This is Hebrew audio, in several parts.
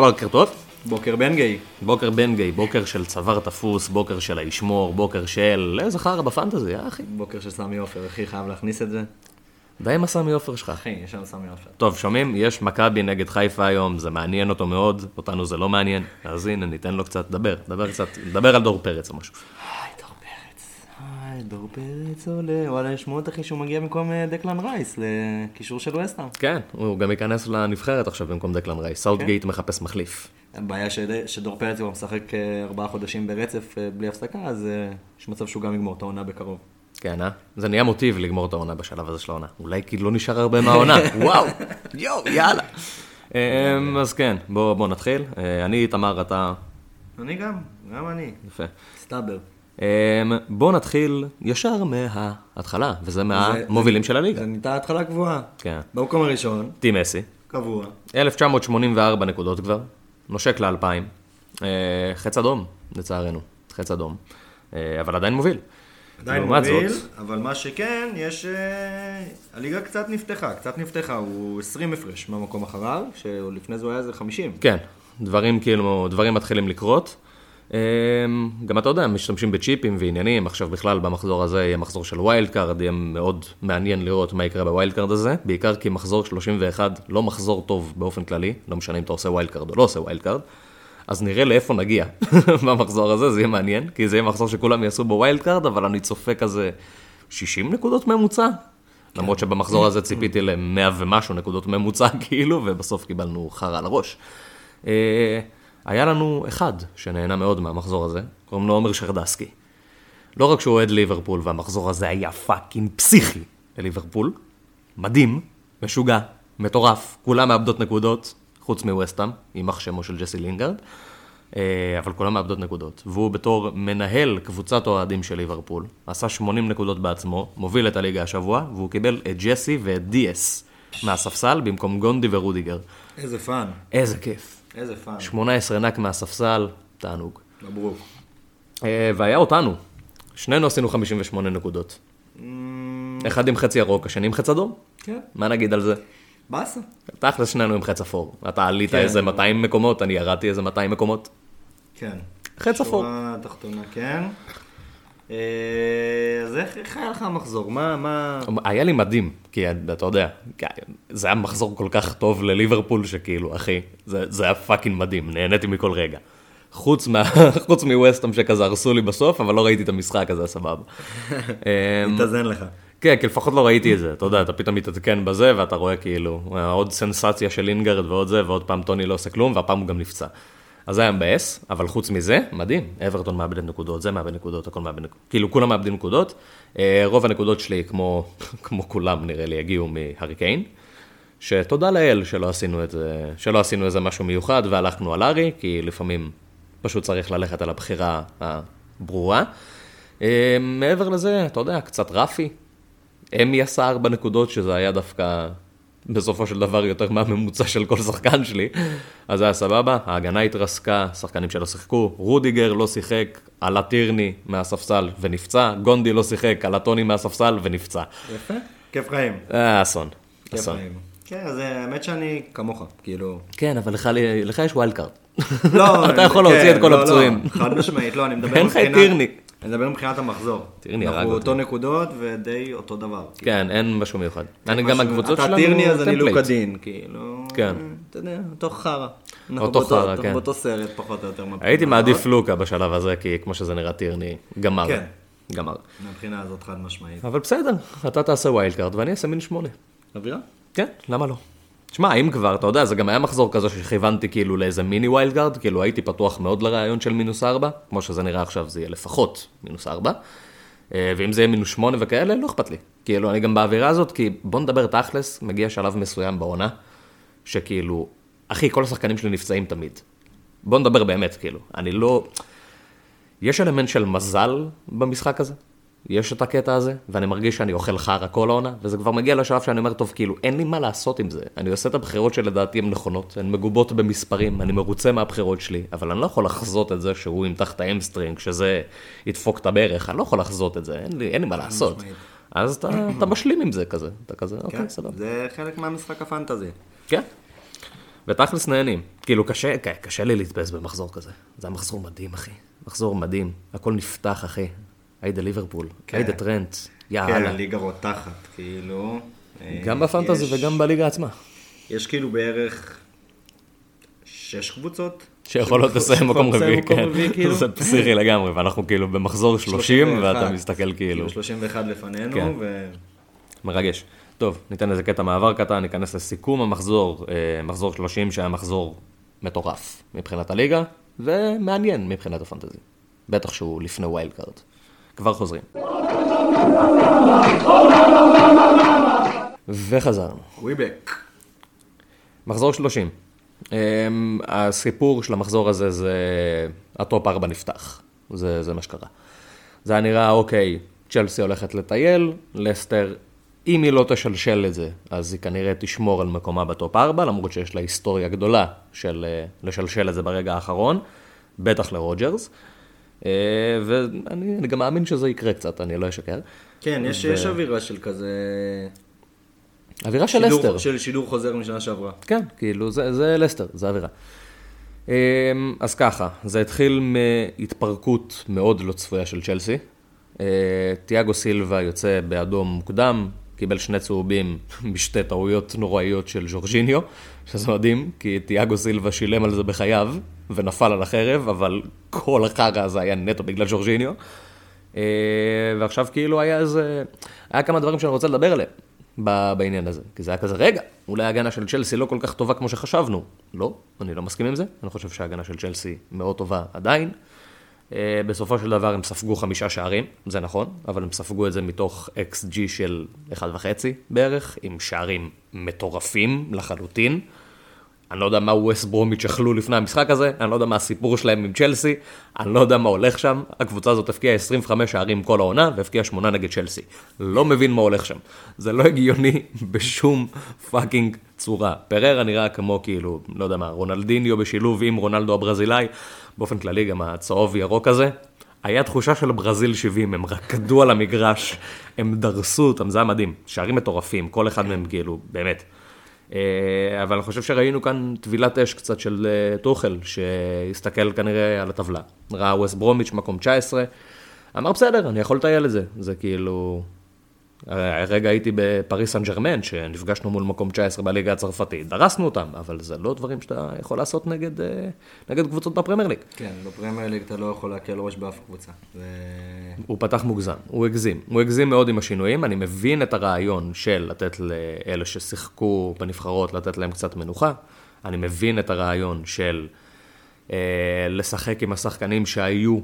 בוקר טוב. בוקר בן גיא. בוקר בן גיא, בוקר של צוואר תפוס, בוקר של הישמור, בוקר של... איזה חרא בפנטזי, אה אחי? בוקר של סמי עופר, אחי, חייב להכניס את זה. די עם הסמי עופר שלך. אחי, יש לנו סמי עופר. טוב, שומעים? יש מכבי נגד חיפה היום, זה מעניין אותו מאוד, אותנו זה לא מעניין. אז הנה, ניתן לו קצת, דבר, דבר קצת, דבר על דור פרץ או משהו. היי, דור פרץ. היי, דור פרץ עולה. וואלה, יש שמועות, אחי, שהוא מגיע במקום אה, דקלן רייס לקישור של ווסטהאם. כן, הוא גם ייכנס לנבחרת עכשיו במקום דקלן רייס. כן. סאוטגייט מחפש מחליף. הבעיה שד- שדור פרץ כבר משחק אה, ארבעה חודשים ברצף אה, בלי הפסקה, אז יש מצב שהוא גם יגמור את העונה בקרוב. כן, אה? זה נהיה מוטיב לגמור את העונה בשלב הזה של העונה. אולי כי לא נשאר הרבה מהעונה. וואו, יואו, יאללה. אמ, אז כן, בוא בוא נתחיל. אני, תמר, אתה... אני גם, גם אני. יפה. סטאבר. אמ, בוא נתחיל ישר מההתחלה, וזה מהמובילים של הליגה. זה נהייתה התחלה גבוהה. כן. במקום הראשון, Team Messi, קבוע. 1984 נקודות כבר, נושק ל-2000. אה, חץ אדום, לצערנו, חץ אדום. אה, אבל עדיין מוביל. עדיין מוביל, זאת- אבל מה שכן, יש... אה, הליגה קצת נפתחה, קצת נפתחה, הוא 20 הפרש מהמקום אחריו, שלפני זה הוא היה איזה 50. כן, דברים כאילו, דברים מתחילים לקרות. אמ, גם אתה יודע, משתמשים בצ'יפים ועניינים, עכשיו בכלל במחזור הזה יהיה מחזור של wild card, יהיה מאוד מעניין לראות מה יקרה ב wild card הזה, בעיקר כי מחזור 31 לא מחזור טוב באופן כללי, לא משנה אם אתה עושה wild card או לא עושה wild card, אז נראה לאיפה נגיע במחזור הזה, זה יהיה מעניין, כי זה יהיה מחזור שכולם יעשו בו wild card, אבל אני צופה כזה 60 נקודות ממוצע. למרות שבמחזור הזה ציפיתי ל-100 ומשהו נקודות ממוצע כאילו, ובסוף קיבלנו חרא על הראש. היה לנו אחד שנהנה מאוד מהמחזור הזה, קוראים לו עומר שרדסקי. לא רק שהוא אוהד ליברפול, והמחזור הזה היה fucking פסיכי לליברפול, מדהים, משוגע, מטורף, כולם מאבדות נקודות, חוץ מווסטהאם, יימח שמו של ג'סי לינגרד, אה, אבל כולם מאבדות נקודות. והוא בתור מנהל קבוצת אוהדים של ליברפול, עשה 80 נקודות בעצמו, מוביל את הליגה השבוע, והוא קיבל את ג'סי ואת דיאס מהספסל במקום גונדו ורודיגר. איזה fun, איזה כיף. איזה fun. 18 נק מהספסל, תענוג. מברוק. אה, והיה אותנו, שנינו עשינו 58 נקודות. אחד עם חץ ירוק, השני עם חץ אדום. כן, מה נגיד על זה? באסה. תכלס שנינו עם חץ אפור. אתה עלית כן. איזה 200 מקומות, אני ירדתי איזה 200 מקומות. כן. חץ אפור. שורה תחתונה, כן. אה, אז איך היה לך המחזור? מה, מה... היה לי מדהים, כי אתה יודע, זה היה מחזור כל כך טוב לליברפול, שכאילו, אחי, זה, זה היה fucking מדהים, נהניתי מכל רגע. חוץ, מה, חוץ מווסטהאם שכזה הרסו לי בסוף, אבל לא ראיתי את המשחק הזה, סבבה. אמ, מתאזן לך. כן, כי לפחות לא ראיתי את זה, אתה יודע, אתה פתאום מתעדכן בזה, ואתה רואה כאילו, עוד סנסציה של אינגרד ועוד זה, ועוד פעם טוני לא עושה כלום, והפעם הוא גם נפצע. אז זה היה מבאס, אבל חוץ מזה, מדהים, אברטון מאבדת נקודות, זה מאבד נקודות, הכל מאבד נקודות, כאילו כולם מאבדים נקודות. אה, רוב הנקודות שלי, כמו, כמו כולם נראה לי, הגיעו מהריקיין, שתודה לאל שלא עשינו את שלא עשינו איזה משהו מיוחד והלכנו על ארי, כי לפעמים פשוט צריך ללכת על הבחירה הברורה. אה, מעבר לזה, אתה יודע, קצת רפי, אמי עשה ארבע נקודות, שזה היה דווקא בסופו של דבר יותר מהממוצע של כל שחקן שלי, אז זה היה סבבה, ההגנה התרסקה, שחקנים שלא שיחקו, רודיגר לא שיחק, עלה טירני מהספסל ונפצע, גונדי לא שיחק, עלה טוני מהספסל ונפצע. יפה. כיף חיים. אה, אסון, אסון. כן, אז אה, האמת שאני כמוך, כאילו... כן, אבל לך, יש ווילד קארד. לא, אתה יכול להוציא כן, את כל לא, הפצועים. לא, חד משמעית, לא, אני מדבר אין לך את מבחינת- טירני. אני מדבר מבחינת המחזור. טירני הרג אנחנו אותי. אותו נקודות ודי אותו דבר. כן, אין משהו מיוחד. אני גם הקבוצות שלנו אתה טירני אז אני טמפלייט. לוקדין, כאילו... כן. אתה יודע, אותו חרא. אנחנו אותו חרא, כן. באותו סרט פחות או יותר. הייתי. מעדיף לוקה בשלב הזה, כי כמו שזה נראה טירני, גמר. כן. גמר. מהבחינה הזאת חד משמעית. אבל בסדר, אתה תעשה ווילד קארד ואני אעשה מין שמונה. אווירה? כן, למה לא? תשמע, אם כבר, אתה יודע, זה גם היה מחזור כזה שכיוונתי כאילו לאיזה מיני wild card, כאילו הייתי פתוח מאוד לרעיון של מינוס ארבע, כמו שזה נראה עכשיו זה יהיה לפחות מינוס ארבע, אה, ואם זה יהיה מינוס שמונה וכאלה, לא אכפת לי. כאילו, אני גם באווירה הזאת, כי בוא נדבר תכלס, מגיע שלב מסוים בעונה, שכאילו, אחי, כל השחקנים שלי נפצעים תמיד. בוא נדבר באמת, כאילו, אני לא... יש אלמנט של מזל במשחק הזה, יש את הקטע הזה, ואני מרגיש שאני אוכל חרא כל העונה, וזה כבר מגיע לשלב שאני אומר, טוב, כאילו, אין לי מה לעשות עם זה. אני עושה את הבחירות שלדעתי הן נכונות, הן מגובות במספרים, אני מרוצה מהבחירות שלי, אבל אני לא יכול לחזות את זה שהוא ימתח את ה hamstring, שזה ידפוק את הברך, אני לא יכול לחזות את זה, אין לי, אין לי מה לעשות. אז אתה, אתה משלים עם זה כזה, אתה כזה, אוקיי, כן, סבבה. זה חלק מהמשחק הפנטזי. כן. ותכלס נהנים. כאילו, קשה, קשה לי להתבאס במחזור כזה. זה היה מחזור מדהים, אחי. מחזור מדהים. הכל נפתח, אחי. היידה ליברפול, כן. היידה טרנט, כן, יאללה. הליגה רותחת, כאילו. גם בפנטזי יש- וגם בליגה עצמה. יש כאילו בערך שש קבוצות. שיכולות לסיים מקום רביעי, כן. כאילו. זה פסיכי לגמרי, ואנחנו כאילו במחזור 30, 31. ואתה מסתכל כאילו, 31 לפנינו, כן. ו... מרגש. טוב, ניתן איזה קטע מעבר קטן, ניכנס לסיכום המחזור, אה, מחזור 30 שהיה מחזור מטורף מבחינת הליגה, ומעניין מבחינת הפנטזי. בטח שהוא לפני wild card. כבר חוזרים. וחזרנו. we're back. מחזור 30. Um, הסיפור של המחזור הזה זה הטופ 4 נפתח, זה, זה מה שקרה. זה היה נראה, אוקיי, צ'לסי הולכת לטייל, לסטר, אם היא לא תשלשל את זה, אז היא כנראה תשמור על מקומה בטופ 4, למרות שיש לה היסטוריה גדולה של אה, לשלשל את זה ברגע האחרון, בטח לרוג'רס. Uh, ואני אני גם מאמין שזה יקרה קצת, אני לא אשקר. כן, יש, ו- יש אווירה של כזה... אווירה של שידור- לסטר. של שידור חוזר משנה שעברה. כן, כאילו, זה, זה לסטר, זה אווירה. אמ, אז ככה, זה התחיל מהתפרקות מאוד לא צפויה של צ'לסי. אה, תיאגו סילבה יוצא באדום מוקדם, קיבל שני צהובים בשתי טעויות נוראיות של ז'ורג'יניו, שזה מדהים, כי תיאגו סילבה שילם על זה בחייו, ונפל על החרב, אבל כל החרא הזה היה נטו בגלל ז'ורג'יניו. אה, ועכשיו כאילו היה איזה, היה כמה דברים שאני רוצה לדבר עליהם בעניין הזה. כי זה היה כזה, רגע, אולי ההגנה של צ'לסי לא כל כך טובה כמו שחשבנו. לא, אני לא מסכים עם זה, אני חושב שההגנה של צ'לסי מאוד טובה עדיין. אה, בסופו של דבר הם ספגו חמישה שערים, זה נכון, אבל הם ספגו את זה מתוך XG של 1.5 בערך, עם שערים מטורפים לחלוטין. אני לא יודע מה ווסט ברומיץ' אכלו לפני המשחק הזה, אני לא יודע מה הסיפור שלהם עם צ'לסי, אני לא יודע מה הולך שם. הקבוצה הזאת הפקיעה 25 שערים כל העונה, והבקיעה 8 נגד צ'לסי. לא מבין מה הולך שם. זה לא הגיוני בשום fucking צורה. פררה נראה כמו כאילו, לא יודע מה, רונלדיניו בשילוב עם רונלדו הברזילאי, באופן כללי גם הצהוב ירוק הזה. היה תחושה של ברזיל 70, הם רקדו על המגרש, הם דרסו אותם, זה היה מדהים. שערים מטורפים, כל אחד מהם כאילו, באמת. אה, אבל אני חושב שראינו כאן טבילת אש קצת של אה, טוחל, שהסתכל כנראה על הטבלה. ראה ווסט ברומיץ' מקום 19, אמר בסדר, אני יכול לטייל את זה. זה כאילו... הרגע הייתי בפריס סן ג'רמן, שנפגשנו מול מקום 19 בליגה הצרפתית, דרסנו אותם, אבל זה לא דברים שאתה יכול לעשות נגד, אה, נגד קבוצות בפרמייר ליג. כן, בפרמייר ליג אתה לא יכול להקל ראש באף קבוצה. ו... הוא פתח מוגזם, הוא הגזים. הוא הגזים מאוד עם השינויים, אני מבין את הרעיון של לתת לאלה ששיחקו בנבחרות, לתת להם קצת מנוחה. אני מבין את הרעיון של אה, לשחק עם השחקנים שהיו,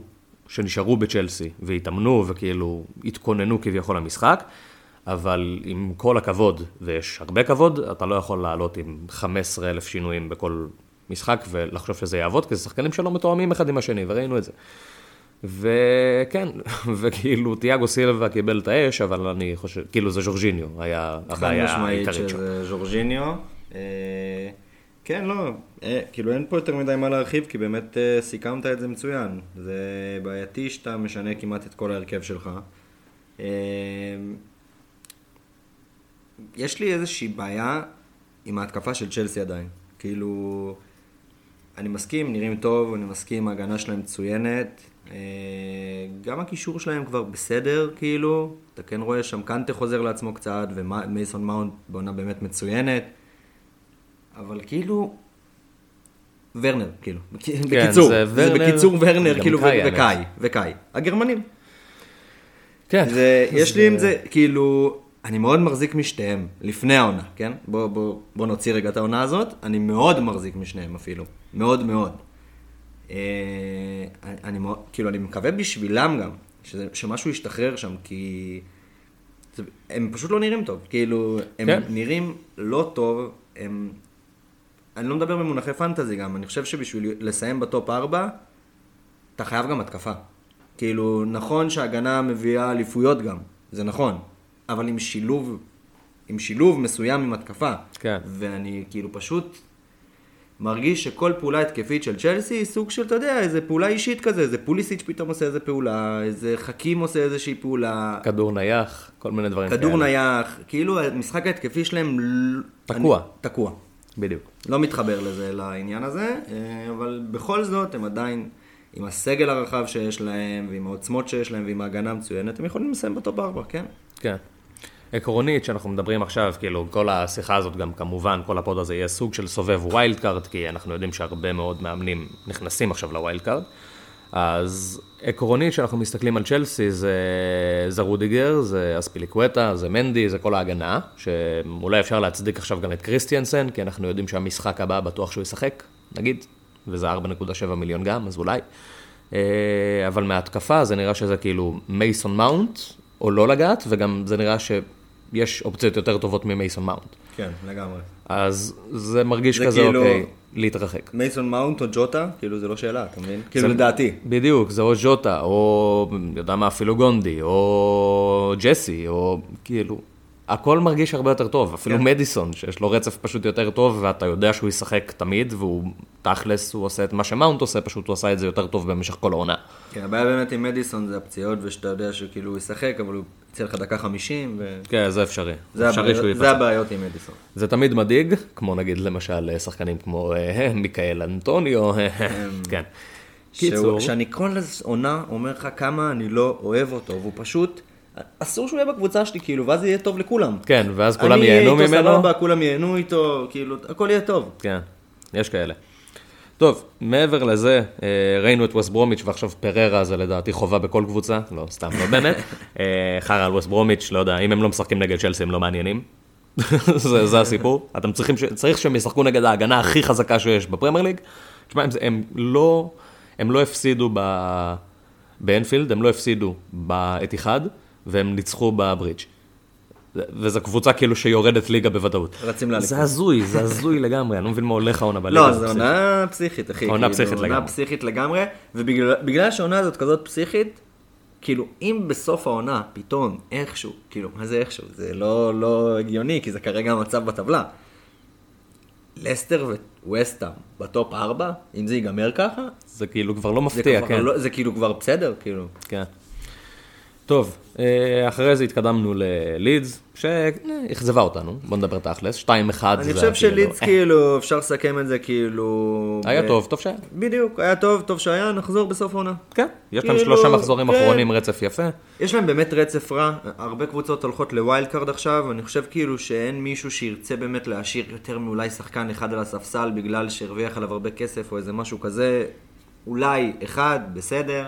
שנשארו בצ'לסי, והתאמנו וכאילו התכוננו כביכול למשחק, אבל עם כל הכבוד, ויש הרבה כבוד, אתה לא יכול לעלות עם 15 אלף שינויים בכל משחק ולחשוב שזה יעבוד, כי זה שחקנים שלא מתואמים אחד עם השני, וראינו את זה. וכן, וכאילו תיאגו סילבה קיבל את האש, אבל אני חושב, כאילו זה ז'ורג'יניו, היה חד הבעיה משמעית העיקרית שם. שזה ז'ורג'יניו. כן, לא, אה, כאילו אין פה יותר מדי מה להרחיב, כי באמת אה, סיכמת את זה מצוין. זה בעייתי שאתה משנה כמעט את כל ההרכב שלך. אה, יש לי איזושהי בעיה עם ההתקפה של צ'לסי עדיין. כאילו, אני מסכים, נראים טוב, אני מסכים, ההגנה שלהם מצוינת. אה, גם הקישור שלהם כבר בסדר, כאילו. אתה כן רואה שם קנטה חוזר לעצמו קצת, ומייסון מאונט בעונה באמת מצוינת. אבל כאילו... ורנר, כאילו. בקיצור, זה זה ורנר, בקיצור ורנר, כאילו, קאי, וקאי. וקאי. הגרמנים. כן. זה, יש לי עם זה, כאילו, אני מאוד מחזיק משתיהם, לפני העונה, כן? בוא, בוא, בוא נוציא רגע את העונה הזאת, אני מאוד מחזיק משניהם אפילו, מאוד מאוד. אה, אני, אני מאוד, כאילו, אני מקווה בשבילם גם, שזה, שמשהו ישתחרר שם, כי זה, הם פשוט לא נראים טוב, כאילו, הם כן. נראים לא טוב, הם... אני לא מדבר במונחי פנטזי גם, אני חושב שבשביל לסיים בטופ 4, אתה חייב גם התקפה. כאילו, נכון שהגנה מביאה אליפויות גם, זה נכון, אבל עם שילוב, עם שילוב מסוים עם התקפה. כן. ואני כאילו פשוט מרגיש שכל פעולה התקפית של צ'לסי היא סוג של, אתה יודע, איזה פעולה אישית כזה, איזה פוליסיץ' פתאום עושה איזה פעולה, איזה חכים עושה איזושהי פעולה, כדור נייח, כל מיני דברים כדור כאלה. נייח, כאילו המשחק ההתקפי שלהם... תקוע. אני, תקוע. בדיוק. לא מתחבר לזה, לעניין הזה, אה, אבל בכל זאת הם עדיין, עם הסגל הרחב שיש להם, ועם העוצמות שיש להם, ועם ההגנה המצוינת, הם יכולים לסיים בטופ 4, כן? כן. עקרונית, שאנחנו מדברים עכשיו, כאילו, כל השיחה הזאת גם כמובן, כל הפוד הזה יהיה סוג של סובב wild card, כי אנחנו יודעים שהרבה מאוד מאמנים נכנסים עכשיו ל wild card. אז עקרונית, כשאנחנו מסתכלים על צ'לסי, זה, זה רודיגר, זה אספיליקווטה, זה מנדי, זה כל ההגנה, שאולי אפשר להצדיק עכשיו גם את קריסטיאנסן, כי אנחנו יודעים שהמשחק הבא בטוח שהוא ישחק, נגיד, וזה 4.7 מיליון גם, אז אולי. אה, אבל מההתקפה זה נראה שזה כאילו מייסון מאונט, או לא לגעת, וגם זה נראה שיש אופציות יותר טובות ממייסון מאונט. כן, לגמרי. אז זה מרגיש זה כזה, כאילו- אוקיי, להתרחק. מייסון מאונט או ז'וטה, כאילו זה לא שאלה, אתה מבין? כאילו לדעתי. בדיוק, זה או ז'וטה, או, יודע מה, אפילו גונדי, או ג'סי, או כאילו, הכל מרגיש הרבה יותר טוב, אפילו כן. מדיסון, שיש לו רצף פשוט יותר טוב, ואתה יודע שהוא ישחק תמיד, והוא תכלס, הוא עושה את מה שמאונט עושה, פשוט הוא עשה את זה יותר טוב במשך כל העונה. כן, הבעיה באמת עם מדיסון זה הפציעות, ושאתה יודע שכאילו הוא ישחק, אבל הוא יצא לך דקה 50, ו... כן, זה אפשרי. זה אפשרי הבעיות- זה. הבעיות עם מדיסון. זה תמיד מדאיג, כמו נגיד למשל שחקנים כמו אה, מיקאל אנטוניו, כן. קיצור, שהוא- שאני כל עונה אומר לך כמה אני לא אוהב אותו, והוא פשוט, אסור שהוא יהיה בקבוצה שלי, כאילו, ואז יהיה טוב לכולם. כן, ואז כולם אני ייהנו אהיה איתו ממנו. סבבה, כולם ייהנו איתו, כאילו, הכל יהיה טוב. כן, יש כאלה. טוב, מעבר לזה, אה, ראינו את ווסט ברומיץ' ועכשיו פררה זה לדעתי חובה בכל קבוצה, לא, סתם, לא באמת. אה, חרא על ווסט ברומיץ', לא יודע, אם הם לא משחקים נגד צ'לסי הם לא מעניינים. זה, זה הסיפור. אתם צריכים, ש- צריך שהם ישחקו נגד ההגנה הכי חזקה שיש בפרמייר ליג. תשמע, הם, הם לא, הם לא הפסידו ב... באנפילד, הם לא הפסידו באתיחד, והם ניצחו בברידג'. וזו קבוצה כאילו שיורדת ליגה בוודאות. רצים לאליפות. זה הזוי, זה הזוי לגמרי, אני לא מבין מה הולך העונה בליגה. לא, זו. עונה פסיכית, אחי. עונה כאילו, פסיכית עונה לגמרי. פסיכית לגמרי, ובגלל בגלל שהעונה הזאת כזאת פסיכית, כאילו, אם בסוף העונה, פתאום, איכשהו, כאילו, מה זה איכשהו? זה לא, לא הגיוני, כי זה כרגע המצב בטבלה. לסטר וווסטהאם בטופ 4, אם זה ייגמר ככה, זה כאילו כבר לא מפתיע, כן. לא, זה כאילו כבר בסדר, כאילו. כן. טוב, אחרי זה התקדמנו ללידס, שאכזבה אותנו, בוא נדבר תכלס, 2-1 זה אני חושב כאילו- שלידס כאילו, אפשר לסכם את זה כאילו... היה טוב, טוב שהיה. בדיוק, היה טוב, טוב שהיה, נחזור בסוף העונה. כן, יש להם כאילו, שלושה מחזורים כן. אחרונים רצף יפה. יש להם באמת רצף רע, הרבה קבוצות הולכות ל wild card עכשיו, אני חושב כאילו שאין מישהו שירצה באמת להשאיר יותר מאולי שחקן אחד על הספסל בגלל שהרוויח עליו הרבה כסף או איזה משהו כזה, אולי אחד, בסדר.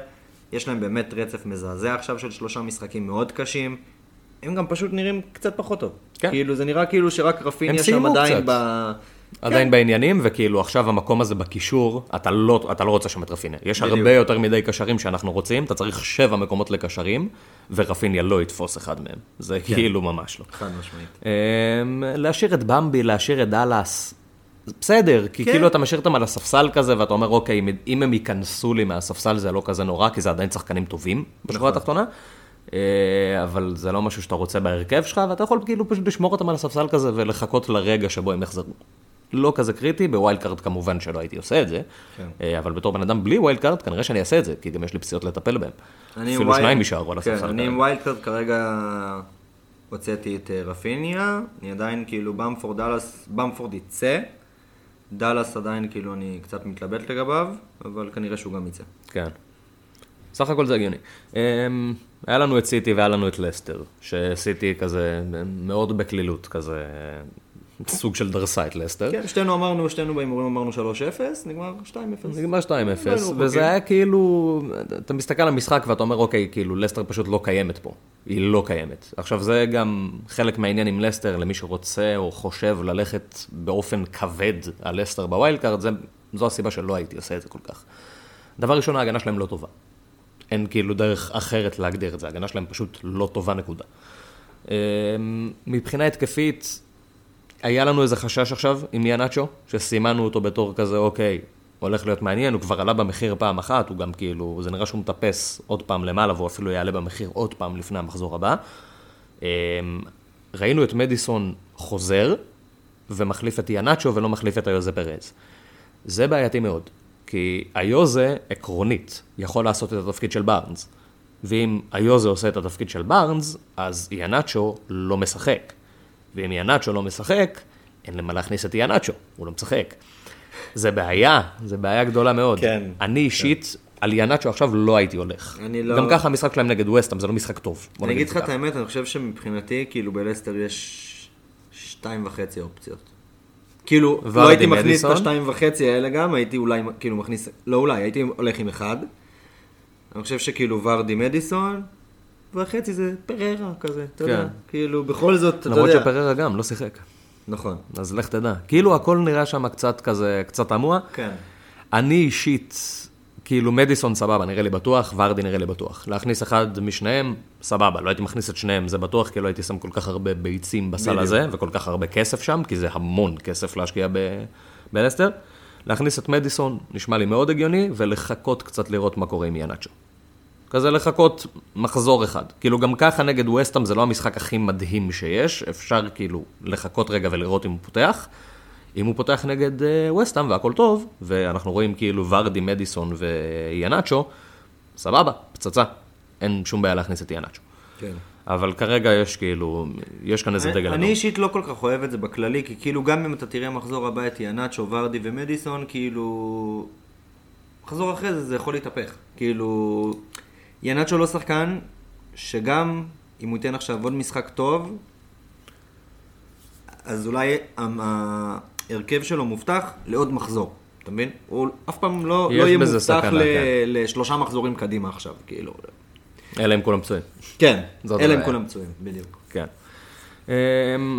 יש להם באמת רצף מזעזע עכשיו של שלושה משחקים מאוד קשים. הם גם פשוט נראים קצת פחות טוב. כן. כאילו זה נראה כאילו שרק רפיניה שם עדיין קצת. ב... עדיין בעניינים, וכאילו עכשיו המקום הזה בקישור, אתה לא, אתה לא רוצה שם את רפיניה. יש בדיוק. הרבה יותר מדי קשרים שאנחנו רוצים, אתה צריך שבע מקומות לקשרים, ורפיניה לא יתפוס אחד מהם. זה כאילו ממש לא. חד משמעית. אמ, להשאיר את במבי, להשאיר את דאלאס, בסדר, כי כן. כאילו אתה משאיר אותם על הספסל כזה, ואתה אומר, אוקיי, אם- הם ייכנסו לי מהספסל זה לא כזה נורא, כי זה עדיין שחקנים טובים בשורה נכון. התחתונה, אה, אבל זה לא משהו שאתה רוצה בהרכב שלך, ואתה יכול כאילו פשוט לשמור אותם על הספסל כזה ולחכות לרגע שבו הם יחזרו. לא כזה קריטי, ב wild card כמובן שלא הייתי עושה את זה, כן. אה, אבל בתור בן אדם בלי wild card, כנראה שאני אעשה את זה, כי גם יש לי פציעות לטפל עם אפילו wild- שניים יישארו על הספסל. כן, אני. עם wild card כרגע הוצאתי את אה, רפיניה, אני עדיין כאילו במפורד דאלאס, במפורד יצא, דאלאס עדיין כאילו אני קצת מתלבט לגביו, אבל כנראה שהוא גם יצא. כן. סך הכל זה הגיוני. אמ, היה לנו את סיטי והיה לנו את לסטר, שסיטי כזה מאוד בקלילות, כזה סוג של דרסה את לסטר. כן, שתינו אמרנו, שתינו בהימורים אמרנו 3-0, נגמר 2-0. נגמר 2-0, היינו וזה. היה כאילו, אתה מסתכל על המשחק ואתה אומר, אוקיי, כאילו, לסטר פשוט לא קיימת פה. היא לא קיימת. עכשיו, זה גם חלק מהעניין עם לסטר, למי שרוצה או חושב ללכת באופן כבד על לסטר ב wild card, זו הסיבה שלא הייתי עושה את זה כל כך. דבר ראשון, ההגנה שלהם לא טובה. אין כאילו דרך אחרת להגדיר את זה, ההגנה שלהם פשוט לא טובה, נקודה. אמ, מבחינה התקפית, היה לנו איזה חשש עכשיו עם איהנאצ'ו, שסימנו אותו בתור כזה, אוקיי, הולך להיות מעניין, הוא כבר עלה במחיר פעם אחת, הוא גם כאילו, זה נראה שהוא מטפס עוד פעם למעלה, והוא אפילו יעלה במחיר עוד פעם לפני המחזור הבא. אמ, ראינו את מדיסון חוזר, ומחליף את יאנצ'ו ולא מחליף את היוזה פרז. זה בעייתי מאוד, כי היוזה, עקרונית, יכול לעשות את התפקיד של בארנס. ואם היוזה עושה את התפקיד של בארנס, אז יאנצ'ו לא משחק. ואם יאנצ'ו לא משחק, אין למה להכניס את איאנצ'ו, הוא לא משחק. זה בעיה, זה בעיה גדולה מאוד. כן. אני אישית, על איאנצ'ו עכשיו לא הייתי הולך. אני לא- גם ככה המשחק שלהם נגד ווסטהאם זה לא משחק טוב. אני אגיד לך. את האמת, אני חושב שמבחינתי, כאילו בלסטר יש שתיים וחצי אופציות. כאילו, לא הייתי מכניס את? השתיים וחצי האלה גם, הייתי אולי, כאילו מכניס, לא אולי, הייתי הולך עם אחד. אני חושב שכאילו ורדי מדיסון, והחצי זה פררה כזה, אתה יודע. כן. כאילו, בכל זאת, אתה למרות יודע. שפררה גם לא שיחק. נכון. אז לך תדע. כאילו הכל נראה שם קצת כזה, קצת תמוה. כן. אני אישית, כאילו מדיסון סבבה, נראה לי בטוח, ורדי נראה לי בטוח. להכניס אחד משניהם, סבבה, לא הייתי מכניס את שניהם, זה בטוח, כי לא הייתי שם כל כך הרבה ביצים בסל בדיוק. הזה, וכל כך הרבה כסף שם, כי זה המון כסף להשקיע ב- בלסטר. להכניס את מדיסון נשמע לי מאוד הגיוני, ולחכות קצת לראות מה קורה עם יאנצ'ו. כזה לחכות מחזור אחד. כאילו גם ככה נגד ווסטהאם זה לא המשחק הכי מדהים שיש, אפשר כאילו לחכות רגע ולראות אם הוא פותח. אם הוא פותח נגד אה, ווסטהאם והכל טוב, ואנחנו רואים כאילו ורדי, מדיסון ויאנצ'ו, סבבה, פצצה. אין שום בעיה להכניס את יאנצ'ו. כן. אבל כרגע יש כאילו, יש כאן איזה דגל אני אדום. אישית לא כל כך אוהב את זה בכללי, כי כאילו גם אם אתה תראה מחזור הבא את יאנצ'ו, ורדי ומדיסון, כאילו... מחזור אחרי זה זה יכול להתהפך. כאילו... יאנצ'ו לא שחקן, שגם אם הוא ייתן עכשיו עוד משחק טוב, אז אולי ההרכב שלו מובטח לעוד מחזור. אתה מבין? הוא אף פעם לא, לא יהיה מובטח סכנה, ל- כן. לשלושה מחזורים קדימה עכשיו, כאילו. אלא אם כולם פצועים. כן, אלה הם. כולם פצועים, בדיוק. כן. אמ,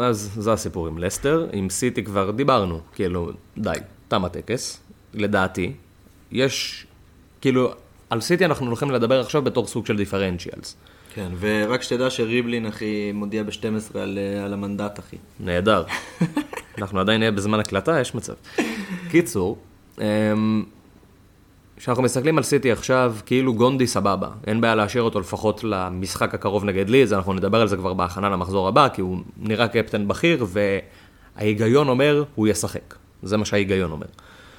אז זה הסיפור עם לסטר, עם סיטי כבר דיברנו, כאילו, די, תם הטקס, לדעתי. יש, כאילו, על סיטי אנחנו הולכים לדבר עכשיו בתור סוג של דיפרנציאלס. כן, ורק שתדע שריבלין, אחי, מודיע ב-12 על, אה, על המנדט, אחי. נהדר. אנחנו עדיין נהיה בזמן הקלטה, יש מצב. קיצור, אמ, כשאנחנו מסתכלים על סיטי עכשיו, כאילו גונדי סבבה. אין בעיה להשאיר אותו לפחות למשחק הקרוב נגד ליז, אנחנו נדבר על זה כבר בהכנה למחזור הבא, כי הוא נראה קפטן בכיר, וההיגיון אומר, הוא ישחק. זה מה שההיגיון אומר.